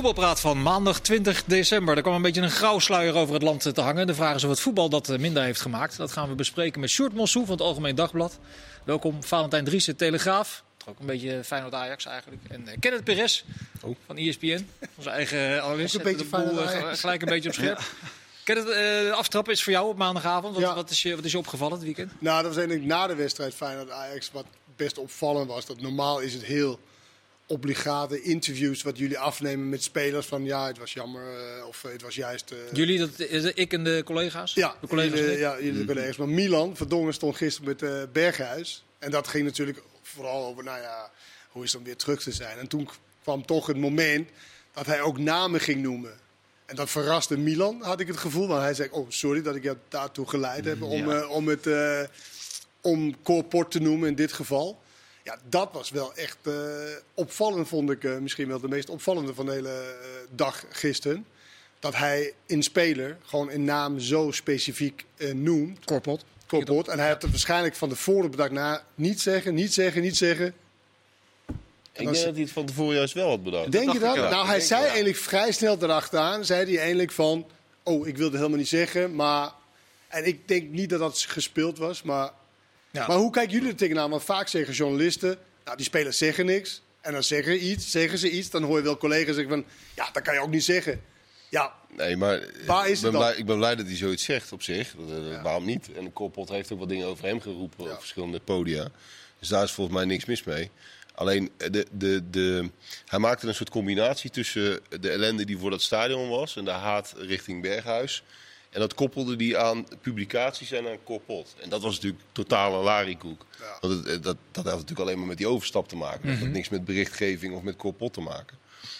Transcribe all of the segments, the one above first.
voetbalpraat van maandag 20 december. Er kwam een beetje een grauw sluier over het land te hangen. De vraag is of het voetbal dat eh, minder heeft gemaakt. Dat gaan we bespreken met Sjoerd Mossou van het Algemeen Dagblad. Welkom, Valentijn Driessen, Telegraaf. Ook een beetje Feyenoord Ajax eigenlijk. En uh, Kenneth Perez Oh. van ESPN. Onze eigen analist. Ook een beetje boel, Feyenoord eh, Ajax. Gelijk een beetje op scherp. Kenneth, eh, aftrap is voor jou op maandagavond. Wat, Ja. wat, is, je, wat is je opgevallen het weekend? Nou, dat was eigenlijk na de wedstrijd Feyenoord-Ajax wat best opvallend was. Dat normaal is het heel obligate interviews wat jullie afnemen met spelers van ja, het was jammer eh, of eh, het was juist... eh, Jullie, dat is ik en de collega's? ja, de collega's. jullie, ja, jullie collega's. Maar Milan, Verdongen, stond gisteren met eh Berghuis. En dat ging natuurlijk vooral over, nou ja, hoe is het om weer terug te zijn. En toen kwam toch het moment dat hij ook namen ging noemen. En dat verraste Milan, had ik het gevoel. Want hij zei, oh sorry dat ik jou daartoe geleid heb om, eh, om het om Corport te noemen in dit geval. Ja, dat was wel echt eh, opvallend, vond ik. eh, misschien wel de meest opvallende van de hele eh, dag gisteren. Dat hij in speler gewoon een naam zo specifiek eh, noemt. Korpot. Corport. En hij had het waarschijnlijk van tevoren bedacht. Nou, niet zeggen, niet zeggen, niet zeggen. Ik denk dat hij het van tevoren juist wel had bedacht. Denk je dat? Nou, hij zei eigenlijk vrij snel erachteraan. Zei hij eigenlijk van... Oh, ik wilde helemaal niet zeggen, maar... En ik denk niet dat dat gespeeld was, maar... Ja. Maar hoe kijken jullie er tegenaan? Want vaak zeggen journalisten... Nou, die spelers zeggen niks. En dan zeggen, ze iets, zeggen ze iets. Dan hoor je wel collega's zeggen van... Ja, dat kan je ook niet zeggen. Ja, Nee, maar Waar is ik, ben het dan? blij, ik ben blij dat hij zoiets zegt op zich. Eh, Waarom niet? En Koppot heeft ook wat dingen over hem geroepen Ja. op verschillende podia. Dus daar is volgens mij niks mis mee. Alleen, eh, de, de, de, hij maakte een soort combinatie tussen de ellende die voor dat stadion was... en de haat richting Berghuis. En dat koppelde die aan publicaties en aan Koppot. En dat was natuurlijk larikoek. Ja. Want het, eh, dat, dat had natuurlijk alleen maar met die overstap te maken. Dat Mhm. had niks met berichtgeving of met Koppot te maken.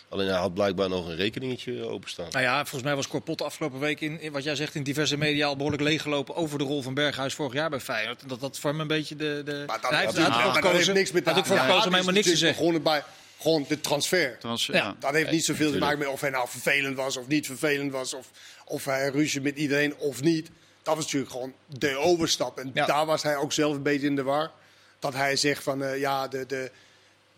Alleen hij had blijkbaar nog een rekeningetje openstaan. Nou ja, volgens mij was Corpot de afgelopen week in, in wat jij zegt in diverse media al behoorlijk leeggelopen over de rol van Berghuis vorig jaar bij Feyenoord. En Dat dat voor hem een beetje de. de... maar dat, hij heeft, heeft niks met hij had ook voor gekozen om helemaal niks te zeggen. Bij, gewoon de transfer. Trans- Ja. Dat heeft niet zoveel te maken met of hij nou vervelend was of niet vervelend was. Of, of hij ruzie met iedereen of niet. Dat was natuurlijk gewoon de overstap. En Ja. daar was hij ook zelf een beetje in de war. Dat hij zegt van eh, ja, de, de,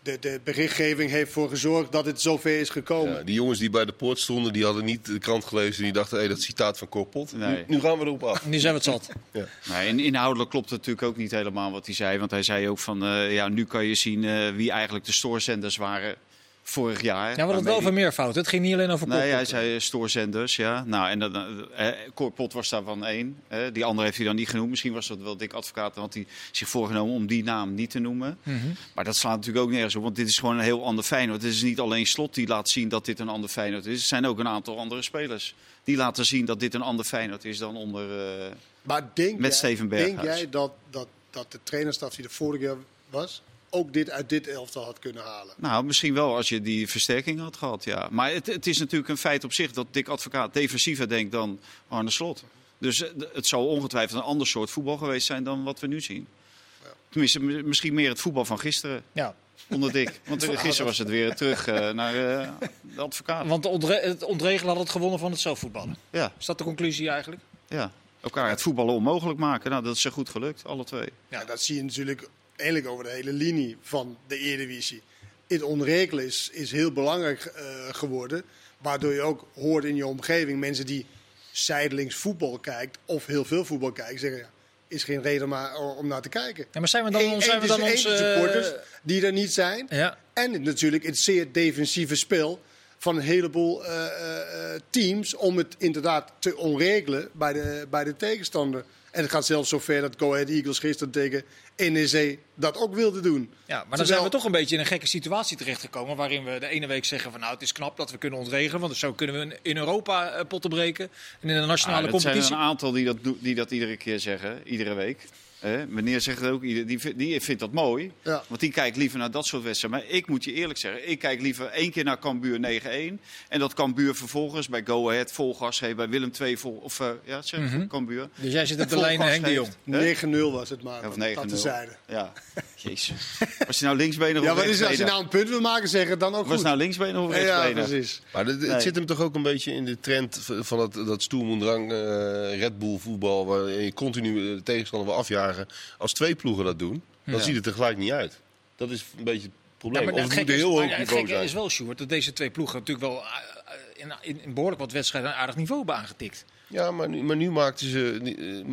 de, de berichtgeving heeft ervoor gezorgd dat het zover is gekomen. Ja, die jongens die bij de poort stonden, die hadden niet de krant gelezen. en Die dachten, hé, dat citaat van Korpot. Nee. Nu, nu gaan we erop af. Nu zijn we het zat. Nee, en inhoudelijk klopt het natuurlijk ook niet helemaal wat hij zei. Want hij zei ook van, eh, ja, nu kan je zien eh, wie eigenlijk de stoorzenders waren vorig jaar. Ja, hadden het wel Waarmee over meervoud. Het ging niet alleen over Nee, hij zei eh, stoorzenders, ja. Nou, en dan, eh, eh, Korpot was daarvan één. Eh, die andere heeft hij dan niet genoemd. Misschien was dat wel dik advocaat. Dan had hij zich voorgenomen om die naam niet te noemen. Mhm. Maar dat slaat natuurlijk ook nergens op. Want dit is gewoon een heel ander Feyenoord. Het is niet alleen Slot die laat zien dat dit een ander Feyenoord is. Er zijn ook een aantal andere spelers. Die laten zien dat dit een ander Feyenoord is dan onder... eh, Maar denk, Met jij, Steven denk Berghuis. jij dat, dat, dat de trainerstaf die er vorig jaar was... ook dit uit dit elftal had kunnen halen? Nou, misschien wel als je die versterking had gehad, ja. Maar het, het is natuurlijk een feit op zich dat Dick Advocaat defensiever denkt dan Arne Slot. Dus eh, het zal ongetwijfeld een ander soort voetbal geweest zijn dan wat we nu zien. Tenminste, m- misschien meer het voetbal van gisteren Ja, onder Dick. Want eh, gisteren was het weer terug eh, naar de advocaat. want ontre- het ontregelen had het gewonnen van het zelfvoetballen. Ja, Is dat de conclusie eigenlijk? ja. Elkaar het voetballen onmogelijk maken. Nou, dat is ze goed gelukt, alle twee. Ja, dat zie je natuurlijk eigenlijk over de hele linie van de Eredivisie. Het onregelen is, is heel belangrijk eh, geworden. Waardoor je ook hoort in je omgeving mensen die zijdelings voetbal kijkt of heel veel voetbal kijken, zeggen ja, is geen reden maar om naar te kijken. Ja, maar zijn we dan, Eén- zijn we dan ons... eh, supporters die er niet zijn. ja. En natuurlijk het zeer defensieve spel van een heleboel eh, teams om het inderdaad te onregelen bij de, bij de tegenstander. En het gaat zelfs zover dat Go Ahead Eagles gisteren tegen NEC dat ook wilde doen. Ja, maar dan Terwijl- zijn we toch een beetje in een gekke situatie terechtgekomen. Waarin we de ene week zeggen van nou het is knap dat we kunnen ontregelen. Want zo kunnen we in Europa eh, potten breken. En in de nationale Ah, dat zijn er competitie. een aantal die dat, die dat iedere keer zeggen, iedere week. Hè? Meneer zegt het ook, ieder- die, die vindt dat mooi. Ja. Want die kijkt liever naar dat soort wedstrijden. Maar ik moet je eerlijk zeggen, ik kijk liever één keer naar Cambuur 9-1. En dat Cambuur vervolgens bij Go Ahead vol gas geeft, bij Willem II vol... Of ja, ja, zeg Mhm. Cambuur. Dus jij zit op de lijn Henk de Jong. geeft. Hè? 9-0 was het maar. Of dat 9-0. tezijde. Ja, jezus. Was je nou linksbenig of Ja, wat is het? als je nou een punt wil maken, zeg het dan ook Was goed. nou linksbenig of ja, rechtsbenig? precies. Maar het, het Nee. zit hem toch ook een beetje in de trend van dat, dat stoelmoendrang eh Red Bull voetbal... waar je continu de tegenstander wil afjagen. Als twee ploegen dat doen, dan Ja. ziet het er gelijk niet uit. Dat is een beetje het Ja, probleem. maar of het moet heel maar hoog het gekke zijn. is wel, Sjoerd, dat deze twee ploegen natuurlijk wel eh, in, in, in behoorlijk wat wedstrijden een aardig niveau hebben aangetikt. Ja, maar nu, maar nu maakten ze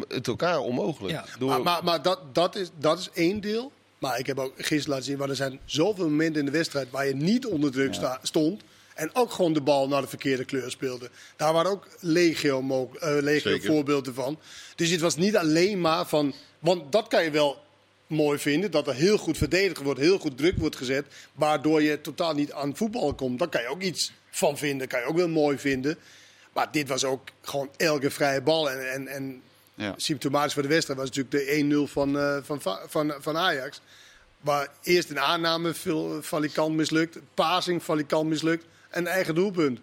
eh, het elkaar onmogelijk. Ja. Door, Maar, maar, maar dat, dat, is, dat is één deel. Maar ik heb ook gisteren laten zien, maar er zijn zoveel momenten in de wedstrijd waar je niet onder druk sta- stond. En ook gewoon de bal naar de verkeerde kleur speelde. Daar waren ook legio, eh, legio voorbeelden van. Dus het was niet alleen maar van. Want dat kan je wel mooi vinden. Dat er heel goed verdedigd wordt, heel goed druk wordt gezet. Waardoor je totaal niet aan voetbal komt. Daar kan je ook iets van vinden. Kan je ook wel mooi vinden. Maar dit was ook gewoon elke vrije bal. En, en, en Ja. symptomatisch voor de wedstrijd was natuurlijk de 1-0 van, eh, van, Va- van, van Ajax. Waar eerst een aanname veel valikant mislukt, passing valikant mislukt en eigen doelpunt.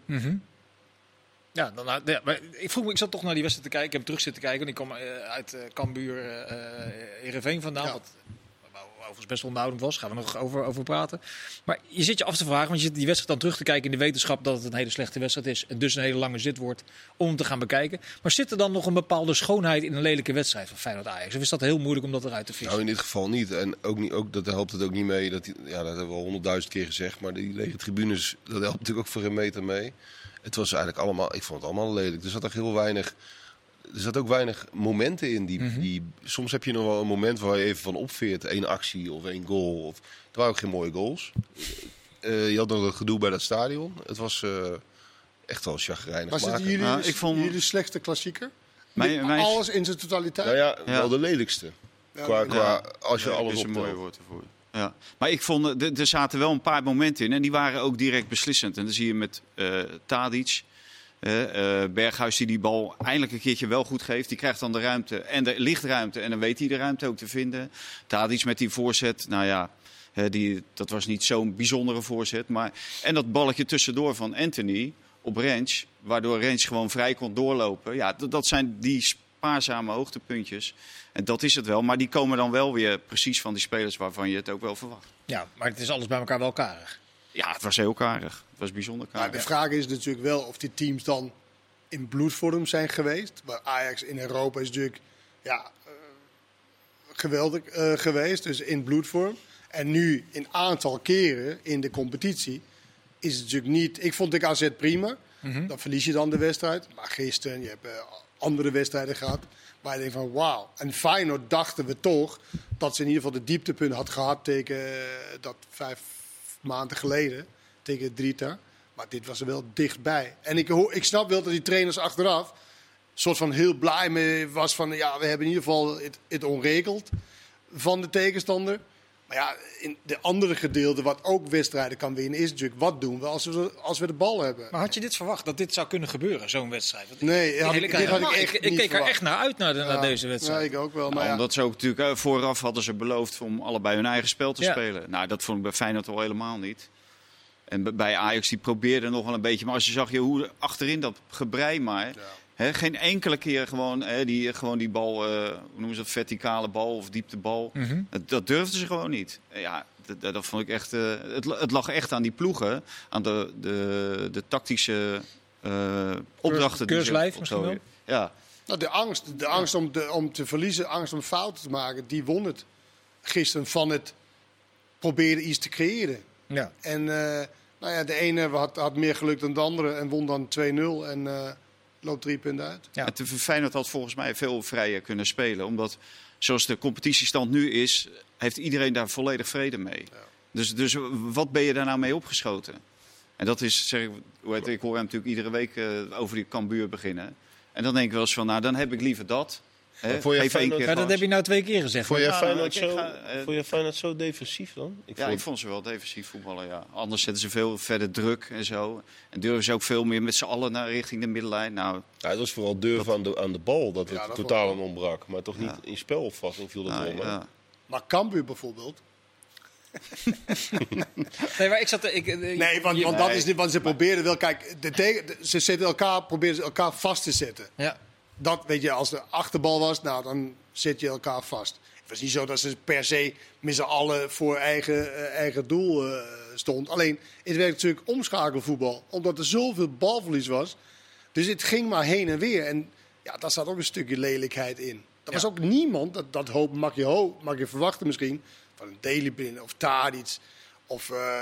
Ja, dan, ja, maar ik vroeg me, ik zat toch naar die wedstrijd te kijken. Ik heb terug zitten kijken. En ik kwam eh, uit eh Cambuur, eh Heerenveen vandaan. Ja. Wat overigens best wel was. Gaan we nog over, over praten. Maar je zit je af te vragen, want je zit die wedstrijd dan terug te kijken in de wetenschap dat het een hele slechte wedstrijd is. En dus een hele lange zit wordt om te gaan bekijken. Maar zit er dan nog een bepaalde schoonheid in een lelijke wedstrijd van Feyenoord Ajax? Of is dat heel moeilijk om dat eruit te vissen? Nou, in dit geval niet. En ook niet, ook, dat helpt het ook niet mee. Dat, ja, dat hebben we al honderdduizend keer gezegd. Maar die lege tribunes, dat helpt natuurlijk ook voor een meter mee. Het was eigenlijk allemaal, ik vond het allemaal lelijk. Er zat echt heel weinig, er zat ook weinig momenten in. Die, die, soms heb je nog wel een moment waar je even van opveert. één actie of één goal. Of, er waren ook geen mooie goals. Eh, je had nog een gedoe bij dat stadion. Het was eh, echt wel chagrijnig Was het jullie, Nou, ik vond- jullie slechtste klassieker? Mijn- Alles in zijn totaliteit? Nou ja, Ja. wel de lelijkste. Ja, Qua, qua, als je Ja, alles is een mooie woord ervoor. Ja. Maar ik vond, eh, er- zaten wel een paar momenten in en die waren ook direct beslissend. En dan zie je met eh Tadic, Berghuis die die bal eindelijk een keertje wel goed geeft. Die krijgt dan de ruimte en er ligt ruimte en dan weet hij de ruimte ook te vinden. Tadic met die voorzet, nou ja, die, dat was niet zo'n bijzondere voorzet. Maar, en dat balletje tussendoor van Anthony op Rens, waardoor Rens gewoon vrij kon doorlopen. Ja, dat, dat zijn die spaarzame hoogtepuntjes. En dat is het wel, maar die komen dan wel weer precies van die spelers waarvan je het ook wel verwacht. Ja, maar het is alles bij elkaar wel karig. Ja, het was heel karig. Het was bijzonder Maar karig. de vraag is natuurlijk wel of die teams dan in bloedvorm zijn geweest. Maar Ajax in Europa is natuurlijk ja, eh, geweldig eh, geweest, dus in bloedvorm. En nu in aantal keren in de competitie is het natuurlijk niet... Ik vond ik AZ prima, dan verlies je dan de wedstrijd. Maar gisteren, je hebt eh, andere wedstrijden gehad waar je denkt van wauw. En Feyenoord dachten we toch dat ze in ieder geval de dieptepunt had gehad tegen dat vijf maanden geleden tegen Drita. Maar dit was er wel dichtbij. En ik, hoor, ik snap wel dat die trainers achteraf soort van heel blij mee was van ja, we hebben in ieder geval het, het onregeld van de tegenstander. Maar ja, in de andere gedeelte wat ook wedstrijden kan winnen is natuurlijk wat doen we als we, als we de bal hebben. Maar had je dit verwacht, dat dit zou kunnen gebeuren, zo'n wedstrijd? Want Nee, had ik- dit had ik echt ik, niet keek er echt naar uit naar, de- naar Ja, deze wedstrijd. Ja, ik ook wel. Maar Nou, ja, Omdat ze ook natuurlijk eh, vooraf hadden ze beloofd om allebei hun eigen spel te Ja. spelen. Nou, dat vond ik bij Feyenoord al helemaal niet. En bij Ajax die probeerde nog wel een beetje. Maar als je zag je hoe achterin dat gebrei maar. Hè, geen enkele keer gewoon, hè, die, gewoon die bal, eh, hoe noemen ze dat, verticale bal of dieptebal. Mhm. dat, dat durfden ze gewoon niet. Ja, dat, dat, vond ik echt. eh, het, het lag echt aan die ploegen. Aan de, de, de tactische eh, opdrachten. die ze misschien zo- wel? Ja, nou, de angst, de angst om, te, om te verliezen, angst om fouten te maken, die won het gisteren van het proberen iets te creëren. Ja. En eh, nou ja, de ene had, had meer geluk dan de andere en won dan 2-0 en eh, loopt drie punten uit. Ja. Het Feyenoord had volgens mij veel vrijer kunnen spelen. Omdat zoals de competitiestand nu is, heeft iedereen daar volledig vrede mee. Dus, dus wat ben je daar nou mee opgeschoten? En dat is, zeg ik, hoe heet het, ik hoor hem natuurlijk iedere week eh, over die Cambuur beginnen. En dan denk ik wel eens van, nou dan heb ik liever dat. Hè, Maar vond je Feyenoord- Ja, dat heb je nou twee keer gezegd. Vond je, Ja, Feyenoord zo, ga, eh, vond je Feyenoord zo defensief dan? Ik Ja, vond- ik vond ze wel defensief voetballen, ja. Anders zetten ze veel verder druk en zo. En durven ze ook veel meer met z'n allen naar richting de middenlijn. Nou, Ja, het was vooral durven aan de, aan de bal dat het Ja, dat totaal aan ontbrak. Maar toch niet Ja. in spelopvatting viel dat nou, wel. mee. ja. Maar Cambuur bijvoorbeeld. Nee, maar ik zat... er- Ik, ik- Nee, want, want, dat is niet, want ze probeerden wel, kijk, de de- ze zetten elkaar, proberen ze elkaar vast te zetten. Ja. Dat weet je, als de achterbal was, nou dan zet je elkaar vast. Het was niet zo dat ze per se met z'n allen voor eigen, eh, eigen doel eh, stond. Alleen, het werd natuurlijk omschakelvoetbal, omdat er zoveel balverlies was. Dus het ging maar heen en weer. En ja, daar zat ook een stukje lelijkheid in. Er was Ja. ook niemand, dat, dat hoop mag je, mag je verwachten misschien, van een binnen of Tadic. Of eh,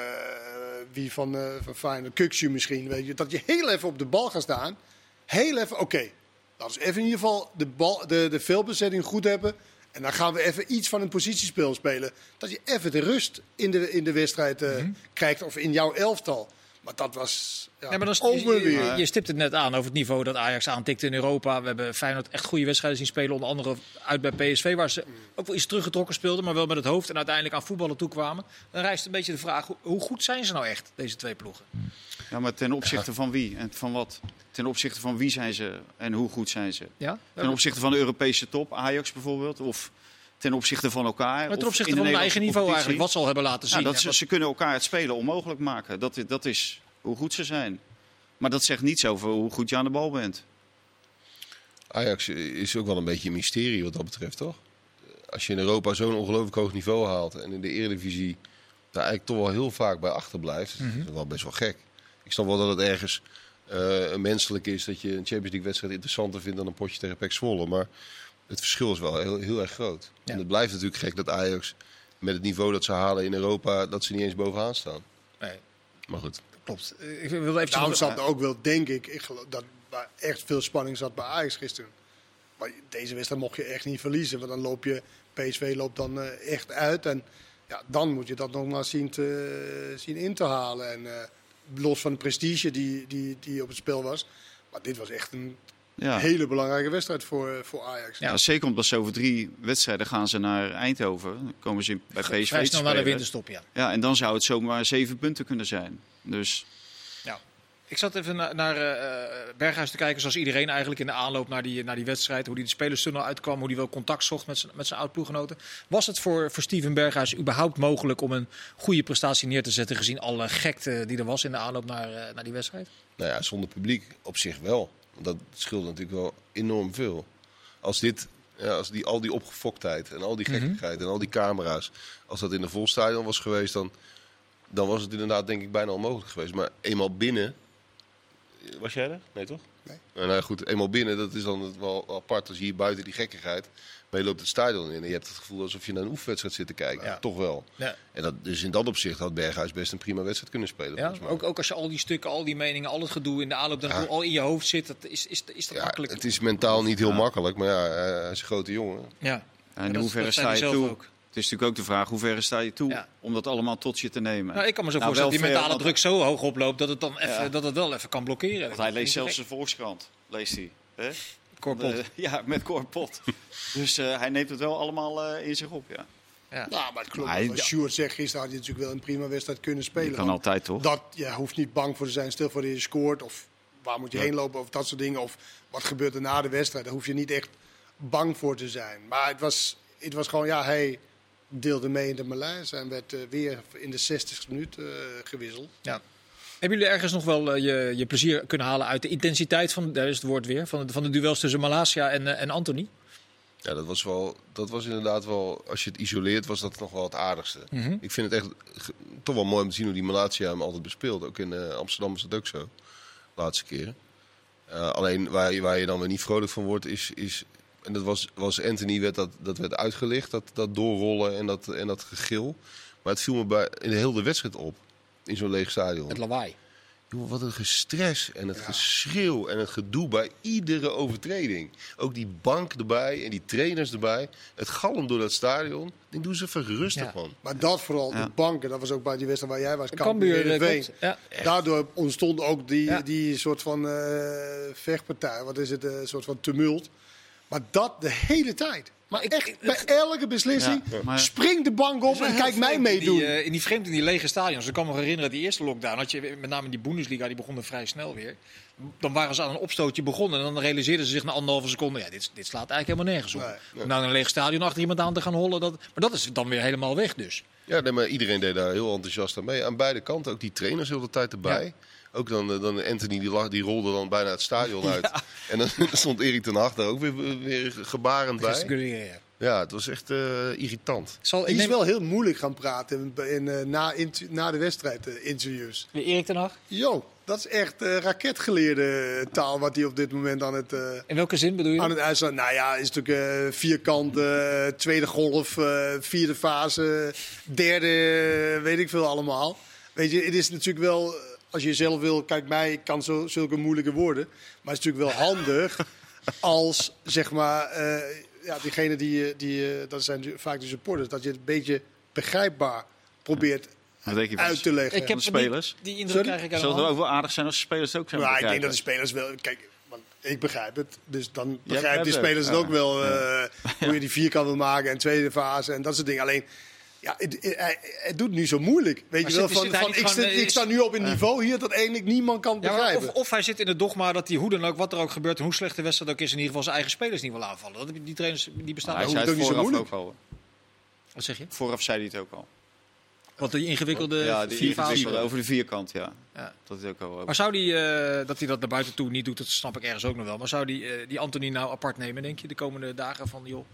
wie van, eh van Feyenoord, misschien. Weet je, dat je heel even op de bal gaat staan. Heel even, oké. Laten we even in ieder geval de, bal, de, de veelbezetting goed hebben. En dan gaan we even iets van een positiespel spelen. Dat je even de rust in de, in de wedstrijd eh, krijgt. Of in jouw elftal. Maar dat was ja, Ja, maar dan is- over je, weer. je, je stipt het net aan over het niveau dat Ajax aantikt in Europa. We hebben Feyenoord echt goede wedstrijden zien spelen. Onder andere uit bij PSV, waar ze ook wel iets teruggetrokken speelden. Maar wel met het hoofd en uiteindelijk aan voetballen toekwamen. Dan rijst een beetje de vraag, hoe, hoe goed zijn ze nou echt, deze twee ploegen? Ja, maar ten opzichte van wie en van wat? Ten opzichte van wie zijn ze en hoe goed zijn ze? Ja? Ten opzichte van de Europese top, Ajax bijvoorbeeld? Of ten opzichte van elkaar? Maar ten of opzichte van hun eigen niveau eigenlijk, wat ze al hebben laten zien. Ja, dat ze, wat- ze kunnen elkaar het spelen onmogelijk maken. Dat, dat is hoe goed ze zijn. Maar dat zegt niets over hoe goed je aan de bal bent. Ajax is ook wel een beetje een mysterie wat dat betreft, toch? Als je in Europa zo'n ongelooflijk hoog niveau haalt en in de Eredivisie daar eigenlijk toch wel heel vaak bij achterblijft, Mhm. dat is wel best wel gek. Ik snap wel dat het ergens eh, menselijk is dat je een Champions League wedstrijd interessanter vindt dan een potje tegen PEC Zwolle, maar het verschil is wel heel, heel erg groot. Ja. En het blijft natuurlijk gek dat Ajax met het niveau dat ze halen in Europa, dat ze niet eens bovenaan staan. Nee, Maar goed. klopt. Ik wil even Daarom zat er ook wel, denk ik, ik geloof dat waar echt veel spanning zat bij Ajax gisteren. Maar deze wedstrijd mocht je echt niet verliezen, want dan loop je, PSV loopt dan eh, echt uit. En ja, dan moet je dat nog maar zien, te, zien in te halen. En eh, los van de prestige die, die, die op het spel was. Maar dit was echt een Ja. hele belangrijke wedstrijd voor, voor Ajax. Ja, zeker omdat ze over drie wedstrijden gaan ze naar Eindhoven. Dan komen ze in- bij PSV vrij snel naar de winterstop, ja. Ja, en dan zou het zomaar zeven punten kunnen zijn. Dus Ja. Ik zat even na- naar eh, Berghuis te kijken, zoals iedereen eigenlijk in de aanloop naar die, naar die wedstrijd. Hoe die de spelerstunnel uitkwam, hoe die wel contact zocht met zijn, met zijn oud-ploeggenoten. Was het voor, voor Steven Berghuis überhaupt mogelijk om een goede prestatie neer te zetten, gezien alle gekte die er was in de aanloop naar, eh, naar die wedstrijd? Nou ja, zonder publiek op zich wel. Dat scheelt natuurlijk wel enorm veel. Als dit, ja, als die, al die opgefoktheid en al die gekkigheid en al die camera's, als dat in een vol stadion was geweest, dan, dan was het inderdaad denk ik bijna onmogelijk geweest. Maar eenmaal binnen, was jij er? Nee toch? Nee. Nou, nou goed, eenmaal binnen, dat is dan wel apart als je hier buiten die gekkigheid, maar je loopt het stadion in en je hebt het gevoel alsof je naar een oefenwedstrijd zit te kijken. Ja. Toch wel. Ja. En dat, dus in dat opzicht had Berghuis best een prima wedstrijd kunnen spelen. Ja? volgens mij. Ook, ook als je al die stukken, al die meningen, al het gedoe in de aanloop daartoe al in je hoofd zit, dat is, is, is dat Ja, makkelijk? het is mentaal niet heel makkelijk, maar ja, hij hij is een grote jongen. Ja. en in hoeverre sta je toe? ook. Het is natuurlijk ook de vraag, hoe ver sta je toe Ja. om dat allemaal tot je te nemen? Nou, ik kan me zo Nou, voorstellen dat die mentale want- druk zo hoog oploopt dat het dan even, Ja. dat het wel even kan blokkeren. Want hij leest zelfs de Volkskrant, leest hij. Hè? Korpot. Eh, ja, met Corpot. dus eh, hij neemt het wel allemaal eh, in zich op, ja. Ja. Nou, maar het klopt. Maar hij- Wat Sjoerd zegt, gisteren had je natuurlijk wel een prima wedstrijd kunnen spelen. Je kan altijd, toch? Dat, je hoeft niet bang voor te zijn, stel voor dat je scoort. Of waar moet je heen lopen, of dat soort dingen. Of wat gebeurt er na de wedstrijd. Daar hoef je niet echt bang voor te zijn. Maar het was, het was gewoon, ja, hij deelde mee in de malaise. En werd eh, weer in de 60 minuut eh, gewisseld. Ja. Hebben jullie ergens nog wel eh, je, je plezier kunnen halen uit de intensiteit van, daar is het woord weer, van de, van de duels tussen Malasia en, en Anthony? Ja, dat was, wel, dat was inderdaad wel, als je het isoleert, was dat nog wel het aardigste. Ik vind het echt toch wel mooi om te zien hoe die Malatia hem altijd bespeelt. Ook in eh, Amsterdam is dat ook zo, de laatste keren. Eh, alleen waar je, waar je dan weer niet vrolijk van wordt, is, is en dat was, was Anthony, werd dat, dat werd uitgelicht, dat, dat doorrollen en dat, en dat gegil. Maar het viel me bij, in de hele wedstrijd op, in zo'n leeg stadion. Het lawaai. Joh, wat een gestres en het geschreeuw en het gedoe bij iedere overtreding. Ook die bank erbij en die trainers erbij. Het galm door dat stadion. Ik doe ze even rustig Ja. van. Maar dat vooral, Ja. de banken, dat was ook bij die wedstrijd waar jij was. Cambuur, Cambuur, eh. Daardoor ontstond ook die, Ja. die soort van eh, vechtpartij, wat is het, eh, een soort van tumult. Maar dat de hele tijd. Maar ik- echt, bij elke beslissing Ja, maar- springt de bank op en kijk mij meedoen. Die, eh, in die vreemd in die lege stadions. Ik kan me herinneren, die eerste lockdown had je met name die Bundesliga, die begon er vrij snel weer. Dan waren ze aan een opstootje begonnen en dan realiseerden ze zich na anderhalve seconde, ja, dit, dit slaat eigenlijk helemaal nergens op. Nee. Om nou in een leeg stadion achter iemand aan te gaan hollen, dat, maar dat is dan weer helemaal weg dus. Ja, nee, maar iedereen deed daar heel enthousiast aan mee. Aan beide kanten, ook die trainers heel de tijd erbij. Ja. Ook dan, eh, dan Anthony, die, lag, die rolde dan bijna het stadion uit. En dan stond Erik ten Hag daar ook weer, weer gebarend bij. Ja. Het was echt eh, irritant. Ik zal, Die is neem wel heel moeilijk gaan praten in, in, eh, na, in, na de wedstrijd eh, interviews. Erik ten Hag. Yo, Dat is echt eh, raketgeleerde taal wat hij op dit moment aan het, eh In welke zin bedoel je? aan het uitstaan. Nou ja, is natuurlijk eh, vierkant, eh, tweede golf, eh, vierde fase, derde, weet ik veel allemaal. Weet je, het is natuurlijk wel, als je zelf wil, kijk mij, ik kan zo, zulke moeilijke woorden. Maar het is natuurlijk wel handig als, zeg maar, eh, ja, diegene die, je- die, je- dat zijn vaak de supporters, dat je het een beetje begrijpbaar probeert uit te leggen. ik heb de spelers? Die indruk Sorry? krijg ik Zou het ook wel aardig zijn als de spelers het ook zijn Maar ik denk dat de spelers wel. Kijk, want ik begrijp het. Dus dan begrijpt begrijpen die spelers het ook. ook wel. eh, Hoe je die vierkant wil maken en tweede fase en dat soort dingen. Alleen, ja, het, het, het- het doet nu zo moeilijk. Weet Maar je wel? zit- Van, hij van, niet ik, sta, eh, ik sta nu op een niveau hier dat eigenlijk niemand kan Ja, maar begrijpen. of, of hij zit in het dogma dat hij hoe dan ook, wat er ook gebeurt en hoe slecht de wedstrijd ook is, in ieder geval zijn eigen spelers niet wil aanvallen. Dat, die trainers die bestaan Hij ook. hoeft zei het niet zo vooraf moeilijk. ook al. Wat zeg je? Vooraf zei hij het ook al. Wat die ingewikkelde ja, die vier fasen. ingewikkelde over de vierkant, ja. Ja. Dat is ook al. Maar zou die, eh, dat hij dat naar buiten toe niet doet, dat snap ik ergens ook nog wel. Maar zou die, eh, die Anthony nou apart nemen, denk je, de komende dagen van, joh,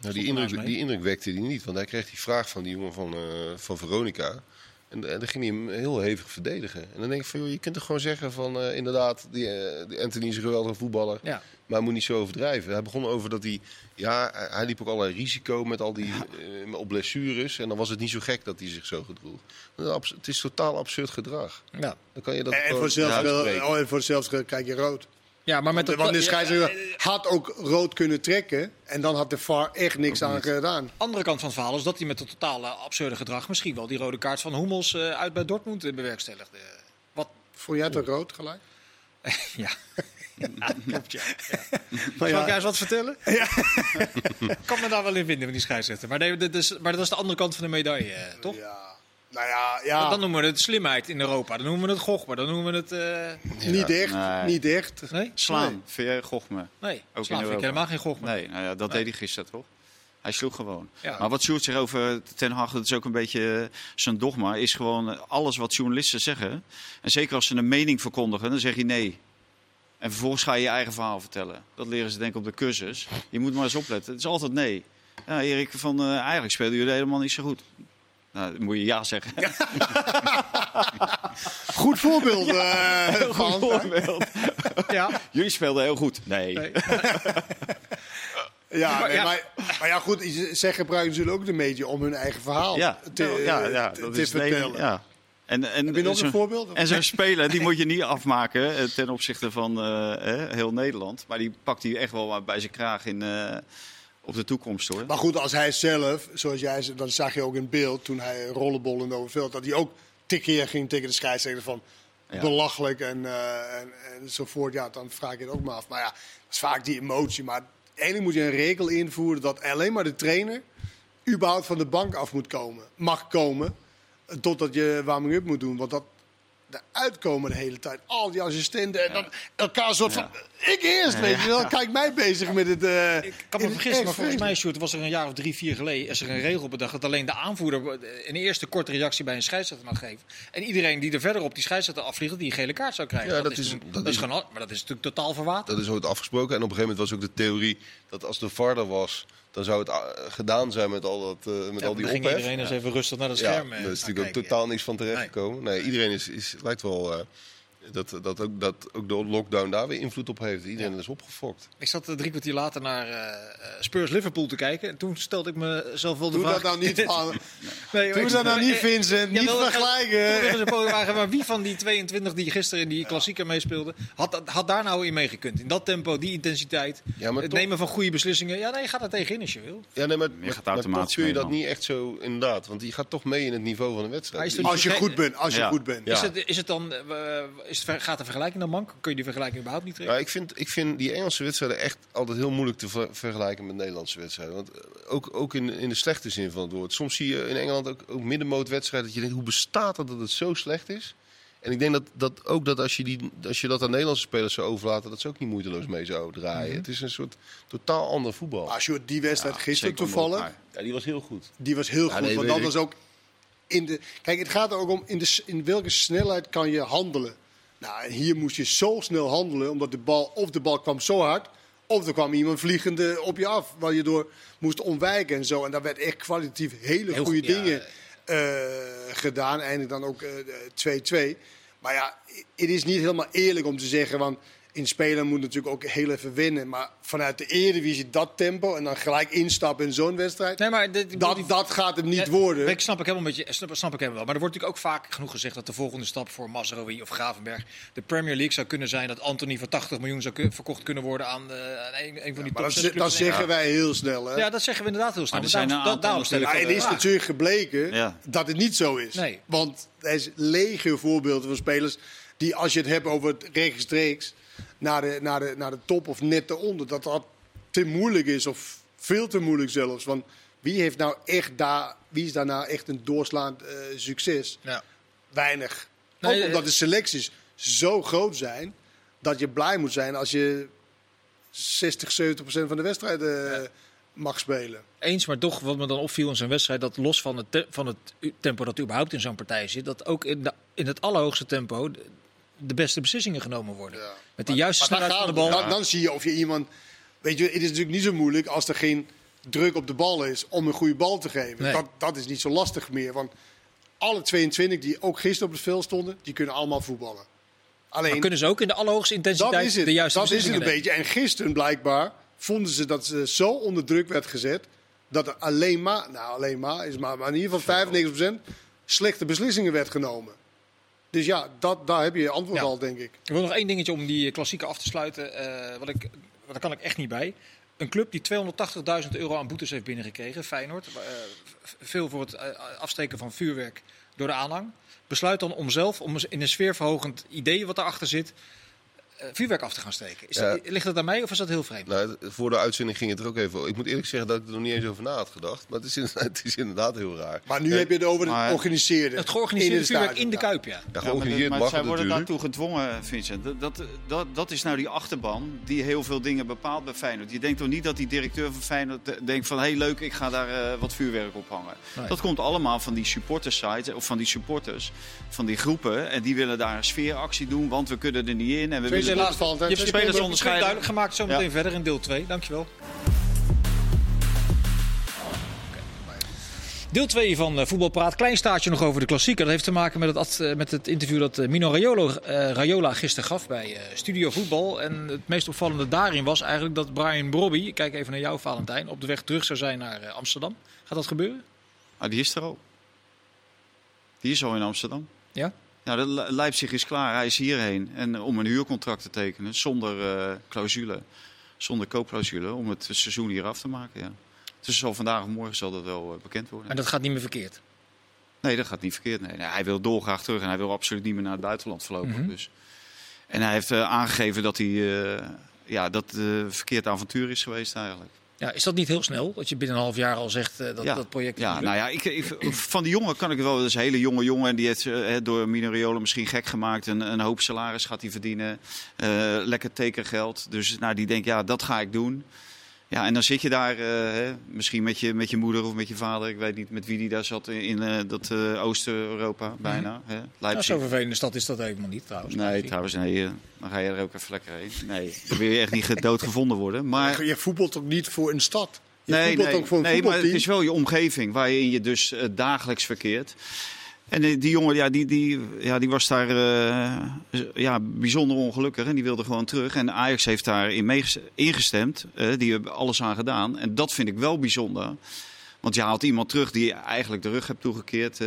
Nou, die, indruk, die indruk wekte hij niet, want hij kreeg die vraag van die jongen van, eh, van Veronica. En, en dan ging hij hem heel hevig verdedigen. En dan denk ik van, joh, je kunt toch gewoon zeggen van, eh, inderdaad, die, eh, die Anthony is een geweldige voetballer. ja. Maar hij moet niet zo overdrijven. Hij begon over dat hij, ja, hij- liep ook allerlei risico met al die, eh, op blessures. En dan was het niet zo gek dat hij zich zo gedroeg. Het is totaal absurd gedrag. Ja. Dan kan je dat en, voor zelfs oh, en voor zelfs krijg je rood. Ja, maar met Want, de, want de ja, scheidsrechter had ook rood kunnen trekken. En dan had de VAR echt niks aan gedaan. andere kant van het verhaal is dat hij met het totale absurde gedrag misschien wel die rode kaart van Hummels eh, uit bij Dortmund eh, bewerkstelligde. Wat? Vond jij het ook rood gelijk? Ja. Ja, klopt, ja. Maar Zal ik ja, eens wat vertellen? Ik kan me daar wel in vinden met die scheidsrechter. Maar, nee, dit is, maar dat is de andere kant van de medaille, eh, toch? ja. Nou ja, ja. Dan noemen we het slimheid in Europa. Dan noemen we het gochme. Dan noemen we het... eh, niet echt. Nee. Niet. Nee? Slaan, Nee. vind jij Gochme? Nee. in Slaan vind ik helemaal geen gochme. Nee, nou ja, dat deed hij gisteren toch? Hij sloeg gewoon. Ja. Maar wat Sjoerd zegt over Ten Hag, dat is ook een beetje eh, zijn dogma, is gewoon eh, alles wat journalisten zeggen. En zeker als ze een mening verkondigen, dan zeg je nee. En vervolgens ga je je eigen verhaal vertellen. Dat leren ze denk ik op de cursus. Je moet maar eens opletten. Het is altijd nee. Ja, Erik, van, eh, eigenlijk spelen jullie helemaal niet zo goed. Nou, dan moet je ja zeggen. Goed voorbeeld. eh, Heel goed voorbeeld. Ja. Jullie speelden heel goed. Nee. Nee. Ja, Maar nee, ja. Maar, maar ja, goed. Zij gebruiken natuurlijk ook de media om hun eigen verhaal Ja, te, ja, ja, te- dat te is vertellen. Ja. En, en, Heb je nog een voorbeeld? En zo'n speler, die moet je niet afmaken eh, ten opzichte van eh, heel Nederland. Maar die pakt hij echt wel bij zijn kraag in, op de toekomst hoor. Maar goed, als hij zelf, zoals jij zei, dan zag je ook in beeld toen hij rollenbol in Overveld, dat hij ook tikkeer ging tegen de scheidsrechter van Ja. belachelijk en, eh, en, enzovoort. Ja, dan vraag je het ook maar af. Maar ja, dat is vaak die emotie. Maar eigenlijk moet je een regel invoeren dat alleen maar de trainer überhaupt van de bank af moet komen, mag komen, totdat je warming-up moet doen. Want dat eruit komen de hele tijd. Al die assistenten en dan elkaar soort van... Ik eerst, weet je wel. Kijk mij bezig met het... eh, Ik kan me vergissen, maar volgens mij, Sjoerd, was er een jaar of drie, vier geleden is er een regel bedacht dat alleen de aanvoerder een eerste korte reactie bij een scheidsrechter mag geven. En iedereen die er verder op die scheidsrechter afvliegt, die een gele kaart zou krijgen. Ja, dat is- natuurlijk- dat dat is is- gewoon, maar dat is natuurlijk totaal verwaterd. Dat is ooit afgesproken. En op een gegeven moment was ook de theorie dat als de VAR er was, dan zou het ah, gedaan zijn met al, dat, eh, met Ja, al die ophef. iedereen eens even rustig naar het Ja, scherm. eh, daar is gaan natuurlijk ook totaal niks van terechtgekomen. Nee, iedereen is, is, lijkt wel eh, dat, dat, ook, dat ook de lockdown daar weer invloed op heeft. Iedereen is opgefokt. Ik zat drie kwartier later naar eh, Spurs Liverpool te kijken. En toen stelde ik mezelf wel de Doe vraag... dat nou niet, van, Nee, doe dat nou niet, eh, Vincent. Niet vergelijken. Wagen, maar wie van die 22 die gisteren in die klassieker meespeelden, had, had daar nou in meegekund? In dat tempo, die intensiteit, Ja, maar het toch- nemen van goede beslissingen. Ja, nee, je gaat er tegenin als je wil. Ja, nee, maar, Je maar, gaat maar automatisch toch kun je dat dan. niet echt zo inderdaad. Want je gaat toch mee in het niveau van de wedstrijd. Als je goed bent. Als je goed bent. Is, het, is het dan, is het, gaat de vergelijking dan mank? Kun je die vergelijking überhaupt niet trekken? Ja, ik, vind, ik vind die Engelse wedstrijden echt altijd heel moeilijk te ver- vergelijken met Nederlandse wedstrijden. Want eh, ook, ook in, in de slechte zin van het woord. Soms zie je in Engeland ook, ook middenmootwedstrijden dat je denkt, hoe bestaat het dat het zo slecht is? En ik denk dat, dat ook dat als je, die, als je dat aan Nederlandse spelers zou overlaten, dat ze ook niet moeiteloos mee zouden draaien. Het is een soort totaal ander voetbal. Als je die wedstrijd Ja, gisteren toevallig. Ja, die was heel goed. die was heel Ja, goed. nee, want dat ik. was ook in de. Kijk, het gaat er ook om in, de, in welke snelheid kan je handelen. Nou, hier moest je zo snel handelen, omdat de bal of de bal kwam zo hard, of er kwam iemand vliegende op je af, waar je door moest ontwijken en zo. En daar werd echt kwalitatief hele Heel goede goed, ja. dingen eh, gedaan. Eindelijk dan ook eh, 2-2. Maar ja, het is niet helemaal eerlijk om te zeggen, want in spelen moet natuurlijk ook heel even winnen. Maar vanuit de Eredivisie dat tempo en dan gelijk instappen in zo'n wedstrijd, Nee, maar dit- dat, die- dat gaat hem niet Ja, worden. Ik snap ik helemaal met je, snap, snap ik helemaal wel. Maar er wordt natuurlijk ook vaak genoeg gezegd dat de volgende stap voor Mazraoui of Gravenberg de Premier League zou kunnen zijn. Dat Anthony voor 80 miljoen zou verkocht kunnen worden aan, eh, aan een, een van die Maar top dat, 6 ze- dat zeggen wij heel snel. Hè? Ja, dat zeggen we inderdaad heel snel. Maar er Maar zijn daarom, een daarom stel ik het de is vraag. natuurlijk gebleken Ja. dat het niet zo is. Nee. Want er is legio voorbeelden van spelers die, als je het hebt over het rechtstreeks naar de, naar, de, naar de top of net eronder, dat dat te moeilijk is of veel te moeilijk zelfs. Want wie heeft nou echt daar, wie is daar nou echt een doorslaand eh, succes? Ja. Weinig. Nee, Ook omdat de selecties zo groot zijn dat je blij moet zijn als je 60, 70 procent van de wedstrijden eh, mag spelen. Eens, maar toch, wat me dan opviel in zo'n wedstrijd, dat los van het, van het tempo dat überhaupt in zo'n partij zit, dat ook in, de, in het allerhoogste tempo de, beste beslissingen genomen worden. Ja. Met de juiste Maar snelheid van de bal. dan, dan zie je of je iemand. Weet je, het is natuurlijk niet zo moeilijk als er geen druk op de bal is om een goede bal te geven. Nee. Dat, dat is niet zo lastig meer. Want alle 22 die ook gisteren op het veld stonden, die kunnen allemaal voetballen. Alleen, Maar kunnen ze ook in de allerhoogste intensiteit dat is het. de juiste dat is het een nemen? beetje. En gisteren blijkbaar vonden ze dat ze zo onder druk werd gezet. dat er alleen maar, nou alleen maar, is maar, maar in ieder geval 95% slechte beslissingen werd genomen. Dus ja, dat, daar heb je antwoord Ja. al, denk ik. Ik wil nog één dingetje om die klassieke af te sluiten. eh, wat ik, daar kan ik echt niet bij. Een club die 280.000 euro aan boetes heeft binnengekregen, Feyenoord. eh, veel voor het eh, afsteken van vuurwerk door de aanhang. Besluit dan om zelf, om in een sfeerverhogend idee wat daarachter zit, vuurwerk af te gaan steken. Is Ja. dat, ligt dat aan mij of is dat heel vreemd? Nou, voor de uitzending ging het er ook even over. Ik moet eerlijk zeggen dat ik er nog niet eens over na had gedacht. Maar het is inderdaad, het is inderdaad heel raar. Maar nu Eh, heb je het over het maar- georganiseerde. Het georganiseerde in vuurwerk stadion. in de Kuip, ja. Ja, Ja, maar, zij worden natuurlijk. daartoe gedwongen, Vincent. Dat, dat, dat, dat is nou die achterban die heel veel dingen bepaalt bij Feyenoord. Je denkt toch niet dat die directeur van Feyenoord de- denkt van... hé hey, leuk, ik ga daar eh, wat vuurwerk op hangen. Nee. Dat komt allemaal van die supportersites of van die supporters, van die groepen. En die willen daar een sfeeractie doen, want we kunnen er niet in. En we Twee willen... laatste Valentijn. Je hebt spelers onderscheiden. duidelijk gemaakt. Zometeen Ja. verder in deel 2. Dankjewel. Deel 2 van eh, Voetbalpraat. Klein staartje nog over de klassieker. Dat heeft te maken met het, eh, met het interview dat eh, Mino Raiolo, eh, Raiola gisteren gaf bij eh, Studio Voetbal. En het meest opvallende daarin was eigenlijk dat Brian Brobby, ik kijk even naar jou Valentijn, op de weg terug zou zijn naar eh, Amsterdam. Gaat dat gebeuren? Ah, die is er al. Die is al in Amsterdam. Ja? De Le- Leipzig is klaar. Hij is hierheen. En eh, om een huurcontract te tekenen zonder eh, clausule. Zonder koopclausule. Om het seizoen hier af te maken. Ja. Dus zal vandaag of morgen zal dat wel eh, bekend worden. En dat gaat niet meer verkeerd. Nee, dat gaat niet verkeerd. Nee. Nee, hij wil dolgraag terug. En hij wil absoluut niet meer naar het buitenland voorlopig. Mhm. dus. En hij heeft aangegeven dat hij... ja, dat verkeerd avontuur is geweest eigenlijk. Ja, is dat niet heel snel? Dat je binnen een half jaar al zegt eh, dat ja. dat project... Ja, nou ja, ik, ik- van die jongen kan ik wel. Dat is een hele jonge jongen. En die heeft eh, door Minoriola misschien gek gemaakt. Een, een hoop salaris gaat hij verdienen. Eh, lekker tekengeld. Dus nou, die denkt, ja, dat ga ik doen. Ja, en dan zit je daar, eh, hè, misschien met je, met je moeder of met je vader. Ik weet niet met wie die daar zat in, in eh, dat eh, Oost-Europa bijna. Hè, Nou, zo'n vervelende stad is dat helemaal niet trouwens. Nee, trouwens, nee. dan ga je er ook even lekker heen. Nee, dan wil je echt niet dood gevonden worden. Maar Je voetbalt toch niet voor een stad? Je nee, voetbalt nee, ook voor een nee maar het is wel je omgeving waarin je dus dagelijks verkeert. En die jongen, ja, die, die, ja, die was daar eh, ja, bijzonder ongelukkig en die wilde gewoon terug. En Ajax heeft daarin ingestemd. eh, die hebben alles aan gedaan. En dat vind ik wel bijzonder. Want je haalt iemand terug die eigenlijk de rug hebt toegekeerd. eh,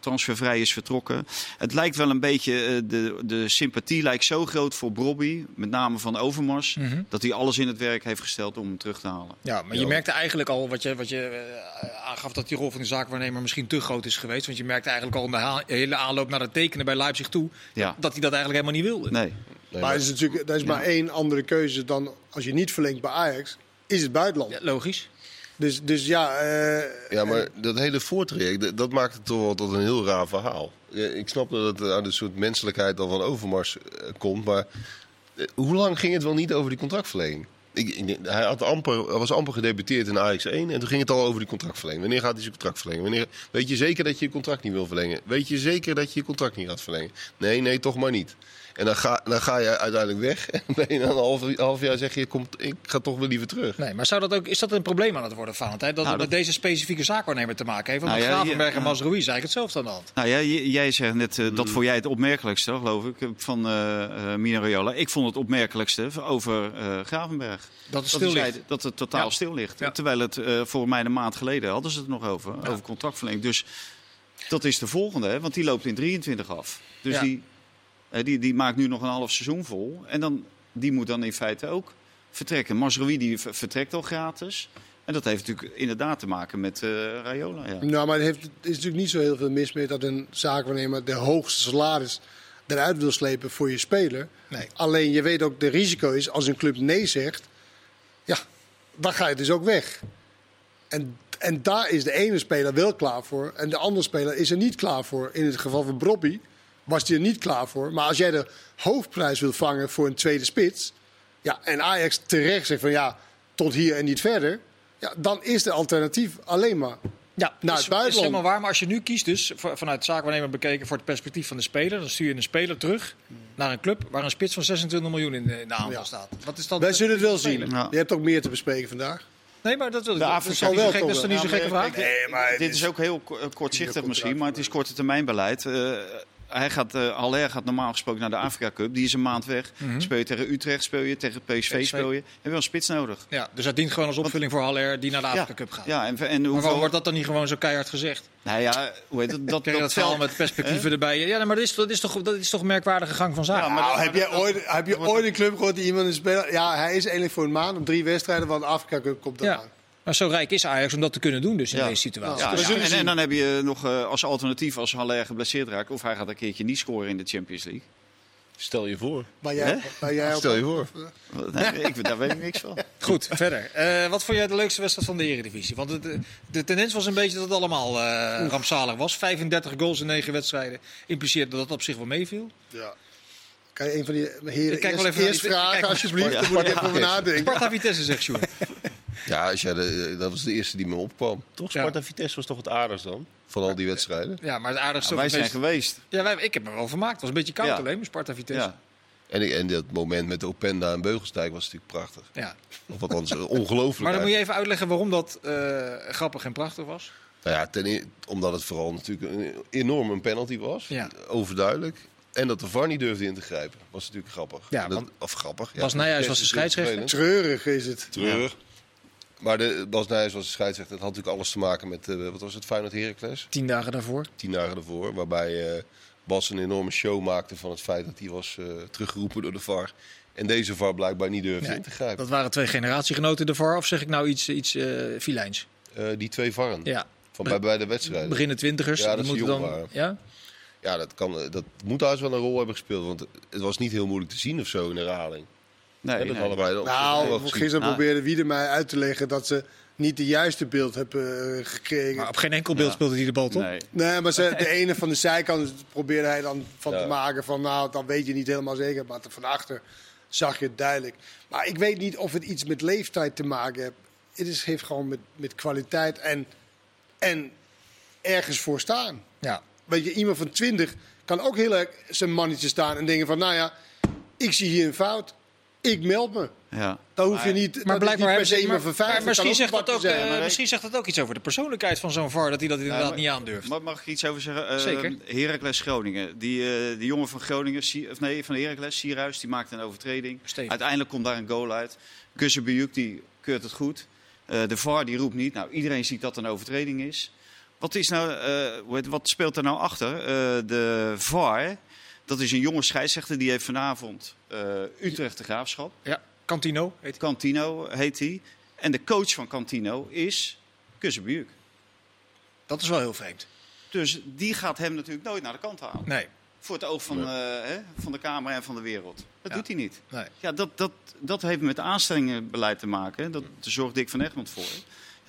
transfervrij is vertrokken. Het lijkt wel een beetje, eh, de, de sympathie lijkt zo groot voor Brobby. Met name van Overmars. Mhm. Dat hij alles in het werk heeft gesteld om hem terug te halen. Ja, maar je merkte eigenlijk al wat je, wat je eh, aangaf dat die rol van de zaakwaarnemer misschien te groot is geweest. Want je merkte eigenlijk al in de hele aanloop naar het tekenen bij Leipzig toe Ja. dat hij dat eigenlijk helemaal niet wilde. Nee. Nee, Maar er is natuurlijk er is maar één andere keuze dan als je niet verlengt bij Ajax, is het buitenland. Ja, logisch. Dus, dus ja, eh, Ja, maar dat hele voortraject, dat- maakt het toch wel tot een heel raar verhaal. Ik snap dat het aan de soort menselijkheid al van Overmars eh, komt, maar eh, hoe lang ging het wel niet over die contractverlening? Ik, hij, had amper, was amper gedebuteerd in Ajax 1 en toen ging het al over die contractverlenging. Wanneer gaat hij zijn contract verlengen? Wanneer, weet je zeker dat je je contract niet wil verlengen? Weet je zeker dat je je contract niet gaat verlengen? Nee, nee, toch maar niet. En dan ga, dan ga je uiteindelijk weg en ben je na een half, half jaar zeg je, komt, ik ga toch weer liever terug. Nee, maar zou dat ook, is dat een probleem aan het worden, Valentijn? Dat Nou, het met deze specifieke zaakwaarnemer te maken heeft? Want Nou Gravenberg ja, en. Mazraoui is eigenlijk hetzelfde aan de hand. Nou ja, jij zegt net, eh, dat vond jij het opmerkelijkste, geloof ik, van eh eh Mino Raiola. Ik vond het opmerkelijkste over eh, Gravenberg. Dat het Dat, stil hij ligt. zei dat het totaal Ja. stil ligt. Ja. Terwijl het eh, voor mij een maand geleden hadden ze het nog over, over contractverlenging. Dus dat is de volgende, hè, want die loopt in 23 af. Dus Ja. die, die, die maakt nu nog een half seizoen vol. En dan, die moet dan in feite ook vertrekken. Masrowi die ver- vertrekt al gratis. En dat heeft natuurlijk inderdaad te maken met eh Raiola. Ja. Nou, maar er heeft- is natuurlijk niet zo heel veel mis mee dat een zaakwaarnemer de hoogste salaris eruit wil slepen voor je speler. Nee. Alleen je weet ook, de risico is als een club nee zegt, ja, dan ga je dus ook weg. En, en daar is de ene speler wel klaar voor en de andere speler is er niet klaar voor. In het geval van Broppi was hij er niet klaar voor. Maar als jij de hoofdprijs wilt vangen voor een tweede spits, ja, en Ajax terecht zegt van ja, tot hier en niet verder, ja, dan is de alternatief alleen maar Ja, Naar is, het buitenland. is helemaal waar. Maar als je nu kiest, dus vanuit zaakwaarnemer bekeken voor het perspectief van de speler, dan stuur je een speler terug naar een club waar een spits van 26 miljoen in de, in de aanval Ja. staat. Wat is dan Wij zullen het wel zien. Ja. Je hebt ook meer te bespreken vandaag. Nee, maar dat wil ik De Dat is toch niet Zal zo wel gek- dat is toch niet toch gekke vraag? Nee, maar Dit is- is ook heel ko- kortzichtig misschien, maar het is korte termijn beleid. Eh, hij gaat, eh Haller gaat normaal gesproken naar de Afrika Cup. Die is een maand weg. Speel je tegen Utrecht, speel je tegen PSV, PSV. speel je. Heb je wel een spits nodig. Ja, dus dat dient gewoon als opvulling voor Haller die naar de Afrika ja. Cup gaat. Ja, en, en Maar hoeveel... waarom wordt dat dan niet gewoon zo keihard gezegd? Nou ja, hoe heet het? Dat, Kijk, dat dat met perspectieven erbij. Ja, nee, maar dat is, dat, is toch, dat is toch een merkwaardige gang van zaken? Ja, maar Nou, dat- heb, jij ooit, heb je ooit een club gehoord die iemand een speler... Ja, hij is eigenlijk voor een maand op drie wedstrijden, want de Afrika Cup komt Ja. Maar zo rijk is Ajax om dat te kunnen doen dus in Ja. deze situatie. Ja, en, dan heb je nog eh, als alternatief als Haller geblesseerd raakt... of hij gaat een keertje niet scoren in de Champions League. Stel je voor. Maar jij, maar jij Stel je voor. Nee, ik, daar weet ik niks van. Goed, verder. Eh, wat vond jij de leukste wedstrijd van de Eredivisie? Want de, de tendens was een beetje dat het allemaal eh, rampzalig was. 35 goals in 9 wedstrijden impliceert dat dat op zich wel meeviel. Ja. Kan je een van die heren Ik kijk wel eerst, even eerst die- vragen, alsjeblieft? Ja. Daar moet ik Ja. even over nadenken. Sparta Vitesse zegt Sjoerd. Ja, als jij de, dat was de eerste die me opkwam. Toch? Ja. Sparta Vitesse was toch het aardigst dan? Van al die wedstrijden. Ja, maar het aardigste... Ja, wij zijn meest- geweest. Ja, wij, ik heb me wel vermaakt. Het was een beetje koud Ja. alleen, maar Sparta Vitesse. Ja. En, en dat moment met Openda en Beugelsdijk was natuurlijk prachtig. Ja. Of althans, eh, ongelooflijk. Maar dan moet je even uitleggen waarom dat eh, grappig en prachtig was. Nou ja, ten, e- omdat het vooral natuurlijk een enorm een penalty was. Ja. Overduidelijk. En dat de VAR niet durfde in te grijpen. Was natuurlijk grappig. Ja, dat, want of grappig. Ja, Nijhuis was de scheidsrechter. Treurig is het. Treurig. Maar de, Bas Nijhuis was de scheidsrechter. Het had natuurlijk alles te maken met, eh, wat was het, Feyenoord Heracles? Tien dagen daarvoor. Tien dagen ervoor. Waarbij eh, Bas een enorme show maakte van het feit dat hij was eh, teruggeroepen door de VAR. En deze VAR blijkbaar niet durfde Nee, in te grijpen. Dat waren twee generatiegenoten de VAR. Of zeg ik nou iets, iets filijns? Die twee VARen. Ja. Van bij, bij de wedstrijden. Beginnen twintigers. Ja, dat die ze moeten dan. waren. Ja? Ja, dat, kan, dat moet thuis wel een rol hebben gespeeld. Want het was niet heel moeilijk te zien of zo in herhaling. Nee, Ja, dat nee. wel Nou, gisteren Ah. probeerde Wieder mij uit te leggen dat ze niet de juiste beeld hebben eh, gekregen. Maar op geen enkel beeld Ja. speelde hij de bal, toch? Nee. Nee, maar ze, de ene van de zijkant probeerde hij dan van Ja. te maken van, nou, dan weet je niet helemaal zeker. Maar van achter zag je het duidelijk. Maar ik weet niet of het iets met leeftijd te maken heeft. Het is, heeft gewoon met, met kwaliteit en, en ergens voor staan. Ja. Weet je, iemand van 20 kan ook heel erg zijn mannetje staan en denken van, nou ja, ik zie hier een fout. Ik meld me. Ja. Dan hoef je niet, Maar niet per se iemand maar- van 50. maar misschien, zegt dat ook, eh, maar- misschien zegt dat ook iets over de persoonlijkheid van zo'n VAR. Dat hij dat inderdaad maar- niet aandurft. Mag, mag ik iets over zeggen? Uh, Zeker. Heracles Groningen. Die, eh, die jongen van Groningen, of nee, van Heracles, Sierhuis, die maakte een overtreding. Steven. Uiteindelijk komt daar een goal uit. Kussenbujuk, die keurt het goed. Eh, de VAR, die roept niet. Nou, iedereen ziet dat een overtreding is. Wat, is nou, eh, wat speelt er nou achter? Eh, de VAR, dat is een jonge scheidsrechter. Die heeft vanavond eh, Utrecht de Graafschap. Ja, Cantino heet hij. Cantino heet hij. En de coach van Cantino is Kussenbujuk. Dat is wel heel vreemd. Dus die gaat hem natuurlijk nooit naar de kant halen. Nee. Voor het oog van, eh, hè, van de Kamer en van de wereld. Dat Ja. doet hij niet. nee. Ja, dat, dat, dat heeft met aanstellingenbeleid te maken. Dat, daar zorgt Dick van Egmond voor.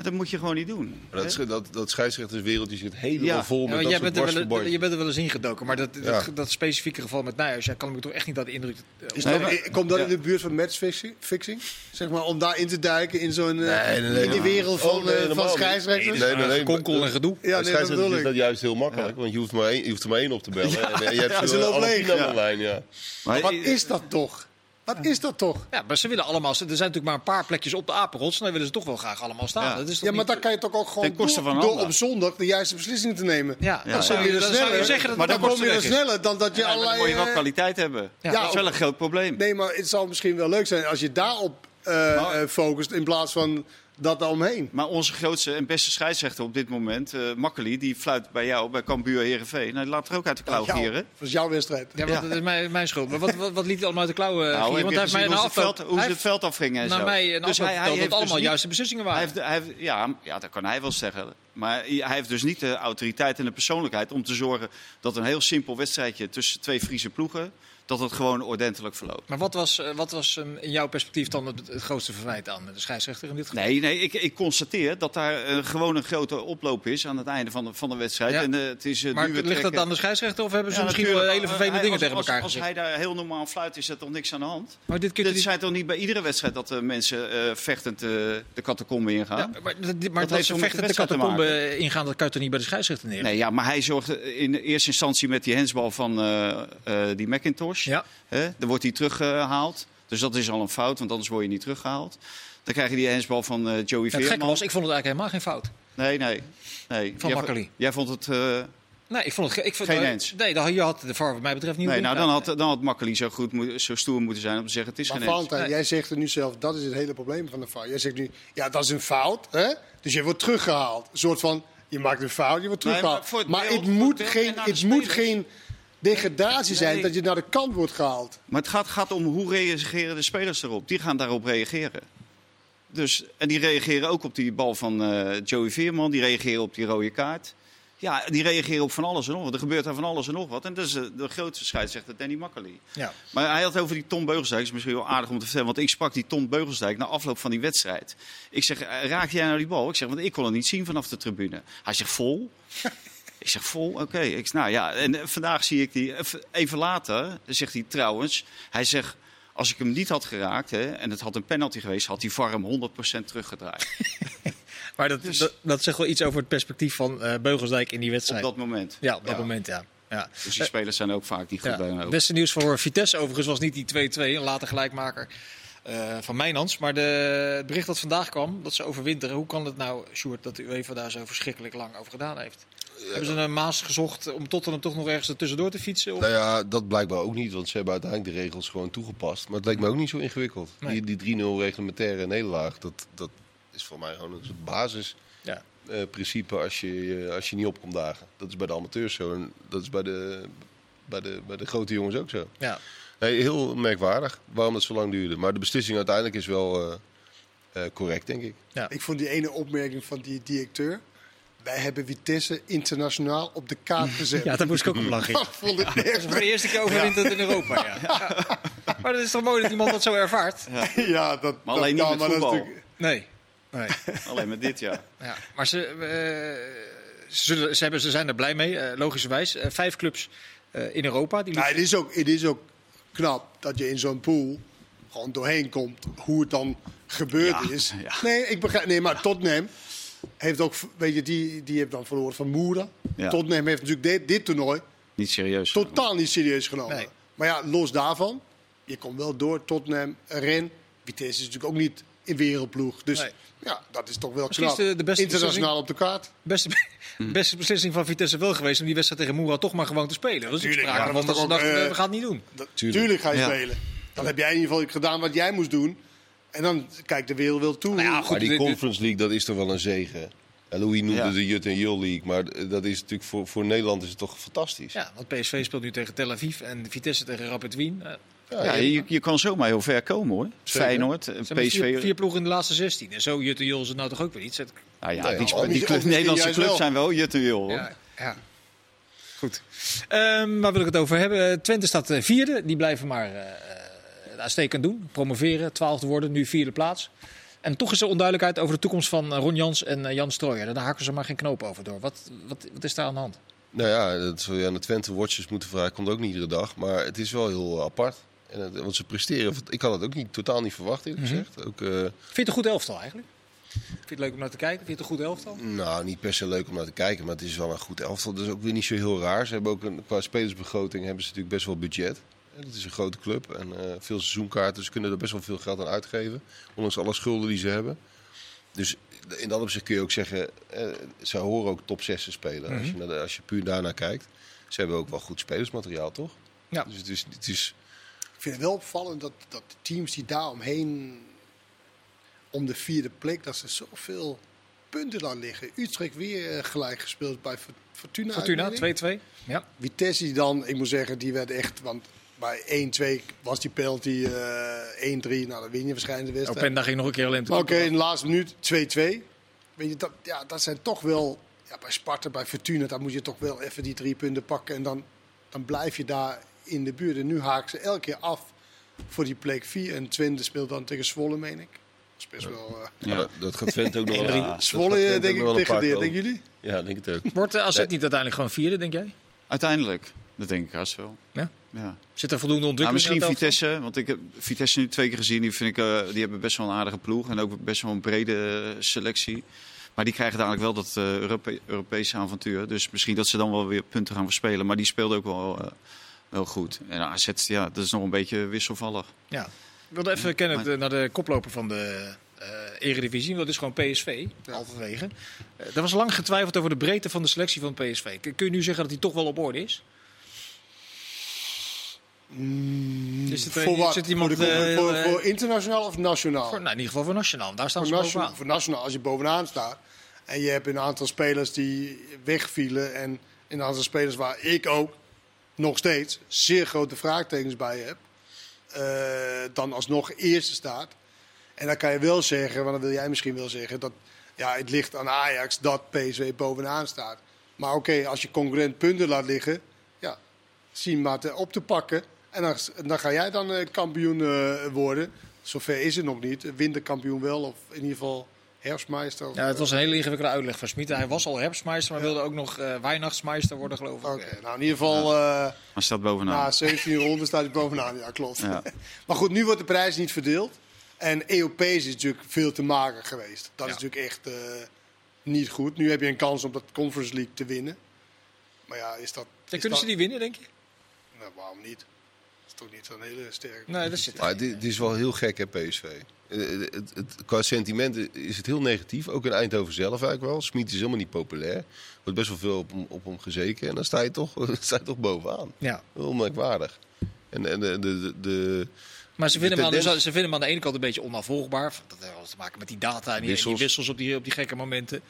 Dat moet je gewoon niet doen. Maar dat, hè? dat, dat scheidsrechterswereldje zit helemaal Ja. vol Ja, met jij, soort bent er wel, je bent er wel eens ingedoken, maar dat, dat, Ja. dat specifieke geval met Nijhuis, ja, kan ik me toch echt niet dat de indruk... Is Nee, dat, maar- i- komt dat ja. in de buurt van matchfixing? Fixing? Zeg maar, om daar in te duiken in zo'n eh, Nee, nee, nee, in die wereld van, Oh, nee, eh, van scheidsrechters? Nee, nee, nee. Konkel en gedoe. Ja, Ja, scheidsrechters is dat juist heel makkelijk, want je hoeft, maar één, je hoeft er maar één op te bellen. En je hebt Ja, ze loopt leeg, ja. ja. Maar, Wat is dat toch? Wat is dat toch? Ja, maar ze willen allemaal... Er zijn natuurlijk maar een paar plekjes op de apenrots. En dan willen ze toch wel graag allemaal staan. Ja. Dat is toch Ja, maar niet- dan kan je toch ook gewoon door, van door ander. op zondag de juiste beslissingen te nemen. Ja, Ja, dan zou ja. je, dan zou je Sneller. zeggen dat Maar dan dan kom je er is. sneller dan dat je Ja, maar dan allerlei... moet je wel eh, kwaliteit hebben. Ja. dat is wel een groot probleem. Nee, maar het zou misschien wel leuk zijn als je daarop eh, eh, focust in plaats van dat daaromheen. Maar onze grootste en beste scheidsrechter op dit moment, eh Makkeli, die fluit bij jou, bij Cambuur Herenveen. Nou, die laat er ook uit de klauw Jou, gieren. dat is jouw wedstrijd. Ja, maar dat is mijn, mijn schuld. Maar wat, wat, wat liet hij allemaal uit de klauwen? Nou, gieren? Want hij heeft mij na hoe ze het afloop... veld, hoe hij ze het veld afgingen en naar zo. mij een Dus afloop hij, hij dat heeft dus allemaal niet- juiste beslissingen Hij waren. heeft, hij heeft, ja, ja, dat kan hij wel zeggen. Maar hij heeft dus niet de autoriteit en de persoonlijkheid om te zorgen dat een heel simpel wedstrijdje tussen twee Friese ploegen, dat het gewoon ordentelijk verloopt. Maar wat was, eh, wat was ehm, in jouw perspectief dan het, het grootste verwijt aan de scheidsrechter in dit geval? Nee, nee ik, ik constateer dat daar eh, gewoon een grote oploop is aan het einde van de, van de wedstrijd. Ja. En, eh, het is, maar ligt dat aan de scheidsrechter of hebben ze Ja, misschien wel hele vervelende Hij- dingen als- tegen elkaar als, gezegd? Als hij daar heel normaal fluit, is er toch niks aan de hand? Maar dit Dit niet- zijn toch niet bij iedere wedstrijd dat de mensen vechtend de catacombe ingaan? Ja, maar dat, maar Dat dat ze met de catacombe ingaan, dat kan je toch niet bij de scheidsrechter neer? Nee, ja, maar hij zorgt in eerste instantie met die hensbal van die McIntosh. Ja. Hè, dan wordt hij teruggehaald. Dus dat is al een fout, want anders word je niet teruggehaald. Dan krijg je die hensbal van eh, Joey het gekke Veerman. was, ik vond het eigenlijk helemaal geen fout. Nee, nee. nee. Van jij, Makkeli. Jij vond het... eh, Nee, ik vond het ik vond, Geen eens. Nee, dan, je had de VAR wat mij betreft niet nee, nou, dan had, dan had Makkeli zo, goed, zo stoer moeten zijn om te zeggen het is Maar geen. Valentijn, Nee. jij zegt er nu zelf, dat is het hele probleem van de fout. Jij zegt nu, ja, dat is een fout. Hè? Dus je wordt teruggehaald. Een soort van, je maakt een fout, je wordt Nee, teruggehaald. maar voor het maar beeld- het voor moet geen, het moet geen degradatie zijn Nee. dat je naar de kant wordt gehaald. Maar het gaat, gaat om hoe reageren de spelers erop. Die gaan daarop reageren. Dus, en die reageren ook op die bal van eh, Joey Veerman. Die reageren op die rode kaart. Ja, die reageren op van alles en nog wat. Er gebeurt daar van alles en nog wat. En dat is eh, de grootste scheidsrechter Danny Makkely. Ja. Maar hij had over die Tom Beugelsdijk. Dat is misschien wel aardig om te vertellen. Want ik sprak die Tom Beugelsdijk na afloop van die wedstrijd. Ik zeg, eh, raak jij nou die bal? Ik zeg, want ik kon het niet zien vanaf de tribune. Hij zegt, vol? Ik zeg, vol? Oké. Ik nou ja, en eh, vandaag zie ik die... eh, Even later zegt hij trouwens... Hij zegt, als ik hem niet had geraakt hè, en het had een penalty geweest... had die VAR hem 100% teruggedraaid. Maar dat, Dus- dat, dat zegt wel iets over het perspectief van eh, Beugelsdijk in die op wedstrijd. dat moment. ja, op dat Ja. moment, ja. ja. Dus die spelers zijn ook vaak niet goed Ja. bij Het beste nieuws voor Vitesse overigens was niet die 2-2, een later gelijkmaker eh, van Mijnans. Maar de, het bericht dat vandaag kwam, dat ze overwinteren. Hoe kan het nou, Sjoerd, dat de UEFA daar zo verschrikkelijk lang over gedaan heeft? Hebben ze een maas gezocht om Tottenham toch nog ergens ertussendoor te fietsen? Of? Nou ja, dat blijkbaar ook niet, want ze hebben uiteindelijk de regels gewoon toegepast. Maar het lijkt me ook niet zo ingewikkeld. Nee. Die, die 3-0 reglementaire nederlaag, dat, dat is voor mij gewoon een basisprincipe Ja. als, je, als je niet op komt dagen. Dat is bij de amateurs zo en dat is bij de, bij de, bij de grote jongens ook zo. Ja. Nee, heel merkwaardig waarom het zo lang duurde. Maar de beslissing uiteindelijk is wel eh, eh, correct, denk ik. Ik vond die ene opmerking van die directeur. Wij hebben Vitesse internationaal op de kaart gezet. ja, daar moest ik ook op lachen. Dat vond ik Dat echt. is voor de eerste keer overwinterd in Europa, ja. Ja. Maar dat is toch mooi dat iemand dat zo ervaart? Ja, dat, Maar alleen dat niet met voetbal. natuurlijk- Nee. nee. Alleen met dit, ja. Ja, maar ze, eh, ze, zullen- ze, hebben, ze zijn er blij mee, eh, logischerwijs. Vijf clubs eh, in Europa. Die Nou, het, is ook, het is ook knap dat je in zo'n pool gewoon doorheen komt. Hoe het dan gebeurd Ja, is. ja. Nee, ik begrijp, nee, maar Tottenham heeft ook, weet je, die, die heeft dan verloren van Moera. Ja. Tottenham heeft natuurlijk dit, dit toernooi Niet serieus. totaal niet serieus genomen. Nee. Maar ja, los daarvan, je komt wel door Tottenham, Ren. Vitesse is natuurlijk ook niet in wereldploeg. Dus Nee. ja, dat is toch wel Misschien knap. de- de beste Internationaal op de kaart. beste, beste beslissing van Vitesse wel geweest om die wedstrijd tegen Moera toch maar gewoon te spelen. Dat is Tuurlijk, sprake ja, dat ze dachten, eh, we gaan het niet doen. Tuurlijk. tuurlijk. ga je Ja. spelen. Dan heb jij in ieder geval gedaan wat jij moest doen. En dan kijkt de wereld wel toe. Nou ja, goed, maar die dit- Conference League, dat is toch wel een zegen. En Louis noemde Ja. de Jut en Jul League, maar eh, dat is natuurlijk voor, voor Nederland is het toch fantastisch. Ja, want PSV speelt nu tegen Tel Aviv en Vitesse tegen Rapid Wien. Eh, Ja, je, je kan zomaar heel ver komen hoor. Zeker. Feyenoord, eh, PSV. vier, vier ploegen in de laatste 16. En zo Jut en Jul ze nou toch ook weer iets. Het- Nou ja, Nee, die, sp- die misschien- club- Nederlandse clubs wel. zijn wel Jut en Jul hoor. Ja, ja. Goed. Ehm, waar wil ik het over hebben? Eh, Twente staat eh, vierde. Die blijven maar eh, eh, uitstekend doen. Promoveren, twaalfde worden, nu vierde plaats. En toch is er onduidelijkheid over de toekomst van eh, Ron Jans en eh, Jan Strooijer. Daar haken ze maar geen knoop over door. Wat, wat, wat is daar aan de hand? Nou ja, dat zou je aan de Twente Watchers moeten vragen. Komt ook niet iedere dag. Maar het is wel heel apart. En het, want ze presteren. Ik had het ook niet, totaal niet verwacht, eerlijk gezegd. Ook, eh, Vind je het een goed elftal eigenlijk? Vind je het leuk om naar te kijken? Vind je het een goed elftal? nou, niet per se leuk om naar te kijken. Maar het is wel een goed elftal. Dat is ook weer niet zo heel raar. Ze hebben ook een, qua spelersbegroting hebben ze natuurlijk best wel budget. Het is een grote club en eh, veel seizoenkaarten. Dus ze kunnen er best wel veel geld aan uitgeven. Ondanks alle schulden die ze hebben. Dus in dat opzicht kun je ook zeggen, eh, ze horen ook top 6 te spelen. als, je naar de- als je puur daarnaar kijkt. Ze hebben ook wel goed spelersmateriaal, toch? Ja. Dus het is, het is Ik vind het wel opvallend dat, dat de teams die daar omheen, om de vierde plek, dat ze zoveel punten dan liggen. Utrecht weer eh, gelijk gespeeld bij Fort- Fortuna. Fortuna, meen ik. 2-2. Ja. Vitesse dan, ik moet zeggen, die werd echt, want bij 1-2 was die penalty eh 1-3. Nou, dan win je waarschijnlijk de wedstrijd. Openda ging nog een keer alleen. Oké, in de laatste minuut 2-2. Weet je, dat, ja, dat zijn toch wel, ja, bij Sparta, bij Fortuna, daar moet je toch wel even die drie punten pakken. En dan, dan blijf je daar in de buurt. En nu haken ze elke keer af voor die plek 4. En Twente speelt dan tegen Zwolle, meen ik. Dat is best wel... eh, Ja. dat, dat gaat Twente ook nog wel. Zwolle, eh, denk ik, tegen komen. denken jullie? Ja, denk het ook. Wordt AZ Nee. niet uiteindelijk gewoon vierde, denk jij? Uiteindelijk, dat denk ik haast wel. Ja? Ja. Zit er voldoende Nou, ontwikkeling misschien in het elftal? Vitesse, want ik heb Vitesse nu twee keer gezien. Die, vind ik, eh, die hebben best wel een aardige ploeg en ook best wel een brede selectie. Maar die krijgen dadelijk wel dat eh, Europe- Europese avontuur. Dus misschien dat ze dan wel weer punten gaan verspelen. Maar die speelde ook wel, eh, wel goed. En AZ, ja, dat is nog een beetje wisselvallig. Ja. Ik wilde even kennen de- naar de koploper van de eh, Eredivisie. Dat is gewoon PSV, halverwege. Eh, er was lang getwijfeld over de breedte van de selectie van PSV. Kun je nu zeggen dat die toch wel op orde is? Is het, eh, voor wat? zit iemand, voor, de- eh, voor, eh, voor internationaal of nationaal? Voor, nou, in ieder geval voor Nationaal. Daar staan Voor ze nationaal, bovenaan. voor nationaal, als je bovenaan staat. En je hebt een aantal spelers die wegvielen. En een aantal spelers waar ik ook nog steeds zeer grote vraagtekens bij heb. eh, dan alsnog eerste staat. En dan kan je wel zeggen, want dan wil jij misschien wel zeggen, dat ja, het ligt aan Ajax dat PSV bovenaan staat. Maar oké, als je concurrent punten laat liggen, ja, zie maar te, op te pakken. En dan, dan ga jij dan eh, kampioen eh, worden. Zover is het nog niet. Winterkampioen wel, of in ieder geval herfstmeister. Ja, het was een hele ingewikkelde uitleg van Smit. Hij was al herfstmeister, maar wilde ook nog eh weihnachtsmeister worden, geloof ik. Oké, nou in ieder geval eh, Maar staat bovenaan. na 17 ronden staat hij bovenaan. Ja, klopt. Ja. maar goed, nu wordt de prijs niet verdeeld. En EOP's is natuurlijk veel te mager geweest. Dat is Ja. natuurlijk echt eh, niet goed. Nu heb je een kans om dat Conference League te winnen. Maar ja, is dat... En is kunnen dat- ze die winnen, denk je? Nou, waarom niet? Toch niet zo'n hele sterke... Nee, dat zit Maar het, het is wel heel gek, hè, PSV. Eh, Het, het, het- qua sentiment is het heel negatief. Ook in Eindhoven zelf eigenlijk wel. Smit is helemaal niet populair. Er wordt best wel veel op, hem- op hem gezeken. En dan sta je toch, sta je toch bovenaan. Ja. Heel merkwaardig. En, en de, de, de, Maar ze vinden, hem aan, dus ze vinden hem aan de ene kant een beetje onafvolgbaar. Dat heeft alles te maken met die data en die wissels, Wissels. die wissels op, die, op die gekke momenten.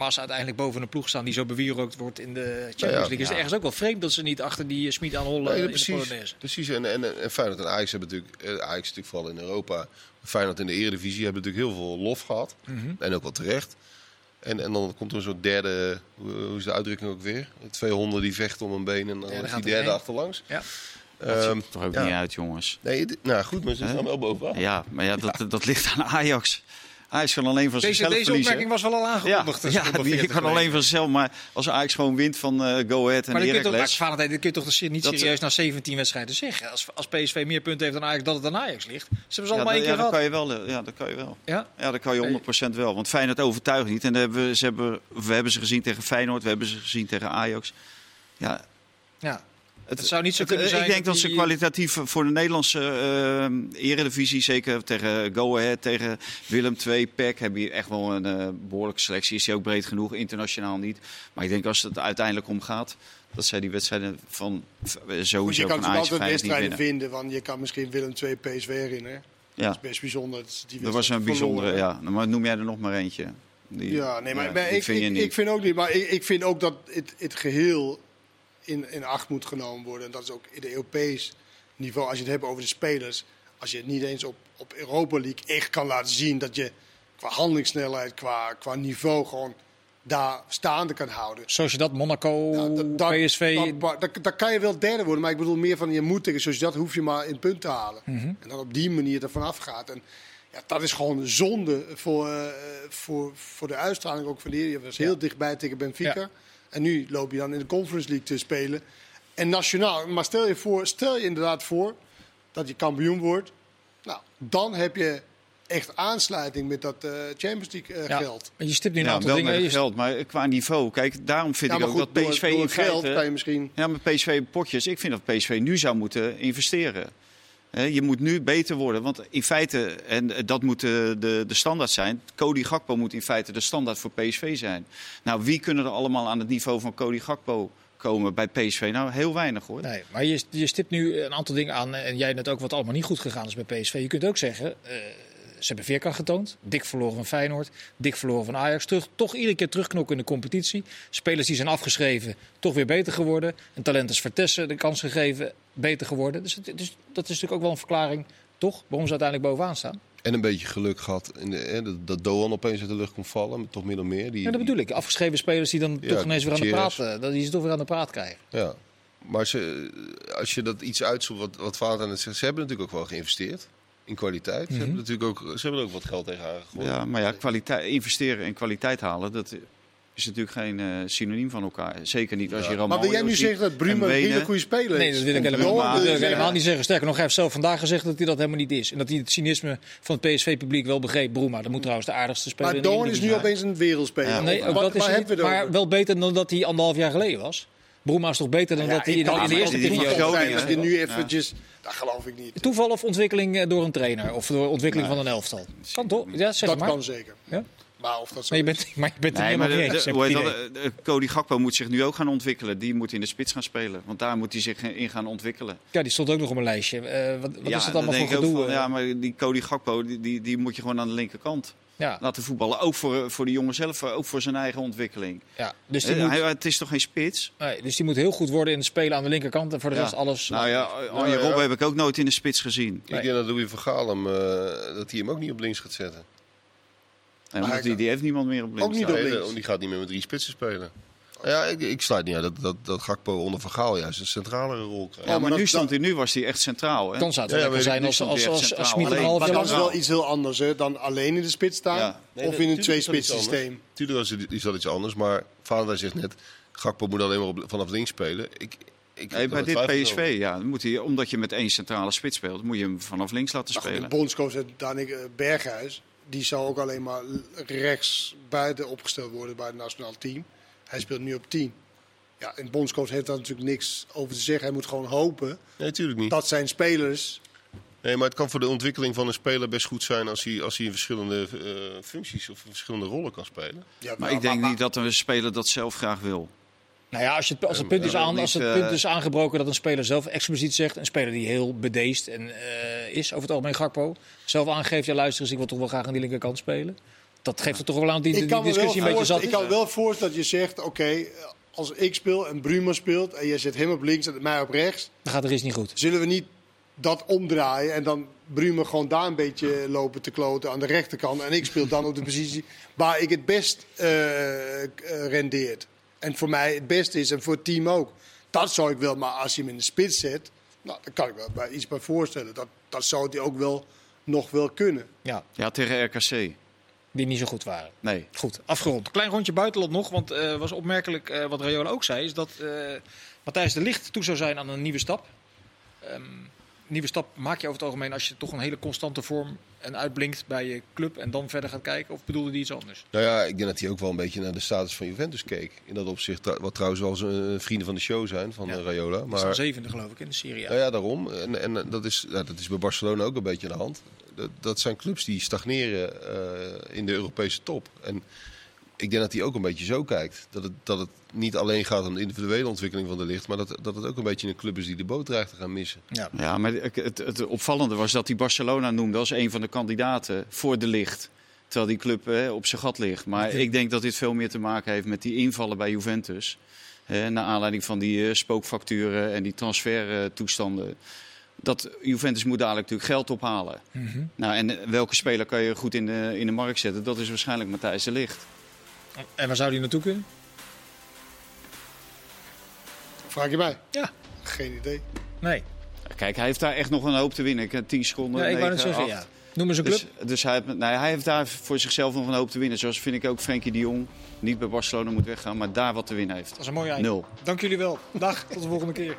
Maar als ze uiteindelijk boven een ploeg staan die zo bewierookt wordt in de Champions Ja, ja. League... is het Ja. ergens ook wel vreemd dat ze niet achter die Smit aan hollen Nee, in de precies. Polonaise. precies. En, en, en Feyenoord en Ajax hebben natuurlijk, eh, Ajax natuurlijk vooral in Europa, Feyenoord in de Eredivisie hebben natuurlijk heel veel lof gehad. Mhm. En ook wel terecht. En, en dan komt er een soort derde, hoe hoe is de uitdrukking ook weer? Twee honden die vechten om een been en dan daar is gaat die er derde achterlangs. Ja. Dat Ehm, ziet er toch ook ja. niet uit, jongens. Nee, nou goed, maar ze staan wel bovenaan. Ja, maar ja, dat, dat ligt aan Ajax. Ajax kan alleen van Deze, zichzelf deze verliezen. opmerking was wel al ja, aangekondigd. dus ja, die 40 kan alleen geleden. van zichzelf. Maar als Ajax gewoon wint van eh Go Ahead en Maar Heracles... Valentijn, dit kun je toch niet Dat- serieus na 17 wedstrijden zeggen. Als, als PSV meer punten heeft dan Ajax, dat het aan Ajax ligt. Ze hebben ze Ja, allemaal dat, één ja, keer dat gehad. kan je wel. Ja, dat kan je wel. Ja? Ja, dat kan je 100% wel. Want Feyenoord overtuigt niet. En dat hebben we, ze hebben, we hebben ze gezien tegen Feyenoord. We hebben ze gezien tegen Ajax. Ja, Ja. Het, Het zou niet zo het- kunnen zijn Ik denk dat, dat ze die- kwalitatief voor de Nederlandse eh eredivisie, zeker tegen Go Ahead, tegen Willem II, PEC, hebben hier echt wel een eh, behoorlijke selectie. Is die ook breed genoeg, internationaal niet. Maar ik denk als het uiteindelijk om gaat, dat zij die wedstrijden van v- Goed, sowieso je kan van altijd wedstrijden vinden. Want je kan misschien Willem 2 PSV herinneren. Ja, Dat is best bijzonder. Dat, die dat was een bijzondere, verloren. ja. Maar noem jij er nog maar eentje. Die- Ja, nee, maar, ja, maar die ik, vind ik, niet. ik vind ook niet. Maar ik, ik vind ook dat het, het geheel in, in acht moet genomen worden. En dat is ook in het Europees niveau. Als je het hebt over de spelers. Als je het niet eens op, op Europa League echt kan laten zien dat je qua handelingssnelheid, qua, qua niveau gewoon daar staande kan houden. Zoals je dat, Monaco, Ja, dat- dat- PSV... Dan kan je wel derde worden, maar ik bedoel meer van je moet tegen zoals je dat hoef je maar in punt te halen. Mhm. En dan op die manier ervan afgaat. En Ja, dat is gewoon zonde voor, eh, voor, voor de uitstraling ook van de Je was heel dichtbij tegen Benfica. Ja. En nu loop je dan in de Conference League te spelen. En nationaal. Maar stel je, voor, stel je inderdaad voor dat je kampioen wordt. Nou, dan heb je echt aansluiting met dat eh, Champions League eh, Ja. geld. Maar je stipt nu een Ja, aantal wel dingen. met Je het geld, maar qua niveau. Kijk, daarom vind Ja, ik ook goed, dat PSV door in het geld feite... kan je misschien... Ja, met PSV potjes. Ik vind dat PSV nu zou moeten investeren. Je moet nu beter worden. Want in feite, en dat moet de, de, standaard zijn. Cody Gakpo moet in feite de standaard voor PSV zijn. Nou, wie kunnen er allemaal aan het niveau van Cody Gakpo komen bij PSV? Nou, heel weinig hoor. Nee, maar je, je stipt nu een aantal dingen aan. En jij net ook wat allemaal niet goed gegaan is bij PSV. Je kunt ook zeggen, eh, ze hebben veerkracht getoond. Dik verloren van Feyenoord. Dik verloren van Ajax. Terug, toch iedere keer terugknokken in de competitie. Spelers die zijn afgeschreven, toch weer beter geworden. Een talent is Vertessen de kans gegeven, beter geworden. Dus, het, dus dat is natuurlijk ook wel een verklaring, toch? Waarom ze uiteindelijk bovenaan staan. En een beetje geluk gehad in de, hè, dat, Doan opeens uit de lucht kon vallen. Toch min of meer. Die, Ja, dat bedoel ik. Afgeschreven spelers die dan Ja, toch ineens weer aan de praat, Gutierrez. eh, dat die ze toch weer aan de praat krijgen. Ja. Maar ze, als je dat iets uitzoekt, wat, wat Valentijn net zegt, ze hebben natuurlijk ook wel geïnvesteerd in kwaliteit. Ze, hebben natuurlijk ook, ze hebben er ook wat geld tegen aangegooid. Ja, maar ja, kwaliteit, investeren en kwaliteit halen, dat is natuurlijk geen eh, synoniem van elkaar. Zeker niet als je Ja. Maar wil jij nu zeggen dat Bruma en een hele goede speler is? Nee, dat wil ik helemaal, maar dat wil ik helemaal ja. niet zeggen. Sterker nog, hij heeft zelf vandaag gezegd dat hij dat helemaal niet is. En dat hij het cynisme van het PSV-publiek wel begreep. Broema, dat moet trouwens de aardigste speler Maar in de Doorn is nu opeens een wereldspeler. Ja. Nee, ook Wat- dat is niet, maar over? wel beter dan dat hij anderhalf jaar geleden was. Broema is toch beter dan dat hij in de, eerste periode zijn je nu eventjes... Dat geloof ik niet. Toeval of ontwikkeling eh, door een trainer of door ontwikkeling van een elftal? Kan toch? Ja, zeg Dat maar. kan zeker. Ja? Maar of dat zo Maar je bent, maar je bent het Nee, maar de, de, dat, Cody Gakpo moet zich nu ook gaan ontwikkelen. Die moet in de spits gaan spelen. Want daar moet hij zich in gaan ontwikkelen. Ja, die stond ook nog op een lijstje. Eh, wat wat ja, is het dan allemaal voor gedoe? van, eh? ja, maar die Cody Gakpo, die, die, die moet je gewoon aan de linkerkant ja, laten voetballen. Ook voor, voor de jongen zelf, ook voor zijn eigen ontwikkeling. ja. Dus, die Eh, moet, hij, het is toch geen spits? nee, dus die moet heel goed worden in het spelen aan de linkerkant. En voor de Ja. rest alles... Nou ja, Arjen ja. Robben heb ik ook nooit in de spits gezien. Ik denk dat Louis van Gaal hem, eh, dat hij hem ook niet op links gaat zetten. En die, die heeft niemand meer op links. Ook niet op links. de- die gaat niet meer met drie spitsen spelen. Ja, ik, ik sluit niet uit dat, dat, dat Gakpo onder Van Gaal juist een centralere rol krijgt. Ja, maar nu, stond hij, nu was hij echt centraal. Hè? Dan zou het Ja, lekker zijn als, als, als, hij als, Smit een half Maar jaar dat is wel iets heel anders hè, dan alleen in de spits staan. Ja. Nee, of in een iets twee-spits-systeem. Tuurlijk is het- is dat iets anders, maar Valentijn zegt net... Gakpo moet alleen maar op, vanaf links spelen. Ik, ik Nee, bij dit over. PSV, ja, moet hij, omdat je met één centrale spits speelt, moet je hem vanaf links laten Nou, goed, spelen. de bondscoach Danik eh, Berghuis. Die zou ook alleen maar rechts buiten opgesteld worden bij het nationaal team. Hij speelt nu op 10. Ja, en bondscoach heeft daar natuurlijk niks over te zeggen. Hij moet gewoon hopen Nee, natuurlijk niet. dat zijn spelers... Nee, maar het kan voor de ontwikkeling van een speler best goed zijn... als hij, als hij in verschillende eh, functies of verschillende rollen kan spelen. Ja, Maar ik denk niet dat een speler dat zelf graag wil. Nou ja, als, je, het- als het, punt is, aan, als het eh, punt is aangebroken dat een speler zelf expliciet zegt, een speler die heel bedeesd en, eh, is, over het algemeen Gakpo, zelf aangeeft, ja luister eens, ik wil toch wel graag aan die linkerkant spelen. Dat geeft er toch wel aan die, discussie een beetje zat ik kan wel voorstellen dat je zegt... Oké, als ik speel en Bruma speelt en jij zet hem op links en mij op rechts... Dan gaat er iets niet goed. zullen we niet dat omdraaien en dan Bruma gewoon daar een beetje lopen te kloten aan de rechterkant. En ik speel dan op de positie waar ik het best eh, eh, rendeert. En voor mij het beste is en voor het team ook. Dat zou ik wel, maar als je hem in de spits zet, nou, dan kan ik wel bij iets bij voorstellen. Dat, dat zou hij ook wel nog wel kunnen. Ja, Ja, tegen RKC. Die niet zo goed waren. Nee. Goed, afgerond. Klein rondje buitenland nog, want het was opmerkelijk eh, wat Rayola ook zei, is dat eh, Matthijs de Licht toe zou zijn aan een nieuwe stap. Ehm, nieuwe stap maak je over het algemeen als je toch een hele constante vorm en uitblinkt bij je club en dan verder gaat kijken, of bedoelde die iets anders? Nou ja, ik denk dat hij ook wel een beetje naar de status van Juventus keek. In dat opzicht, wat trouwens wel zijn vrienden van de show zijn, van Ja. Rayola. Maar zevende geloof ik in de Serie A. Nou ja, daarom. En, en dat, is, dat is bij Barcelona ook een beetje aan de hand. Dat, dat zijn clubs die stagneren eh, in de Europese top. En ik denk dat hij ook een beetje zo kijkt. Dat het, dat het niet alleen gaat om de individuele ontwikkeling van de licht, maar dat, dat het ook een beetje een club is die de boot dreigt te gaan missen. Ja. Ja, maar het, het, het opvallende was dat hij Barcelona noemde als een van de kandidaten voor de licht. Terwijl die club eh, op zijn gat ligt. Maar ik denk dat dit veel meer te maken heeft met die invallen bij Juventus. Eh, naar aanleiding van die eh, spookfacturen en die transfertoestanden. Dat Juventus moet dadelijk natuurlijk geld ophalen. Nou, en welke speler kan je goed in de, in de markt zetten? Dat is waarschijnlijk Matthijs de Ligt. En waar zou die naartoe kunnen? Vraag je mij? Ja. Geen idee. Nee. Kijk, hij heeft daar echt nog een hoop te winnen. Ik heb 10 seconden. Ja, ik wou zeggen, acht. ja. Noem eens een club. Dus, dus hij, heeft, nou, hij heeft daar voor zichzelf nog een hoop te winnen. Zoals vind ik ook Frenkie de Jong niet bij Barcelona moet weggaan, maar daar wat te winnen heeft. Dat is een mooi eind. Nul. Dank jullie wel. Dag, tot de volgende keer.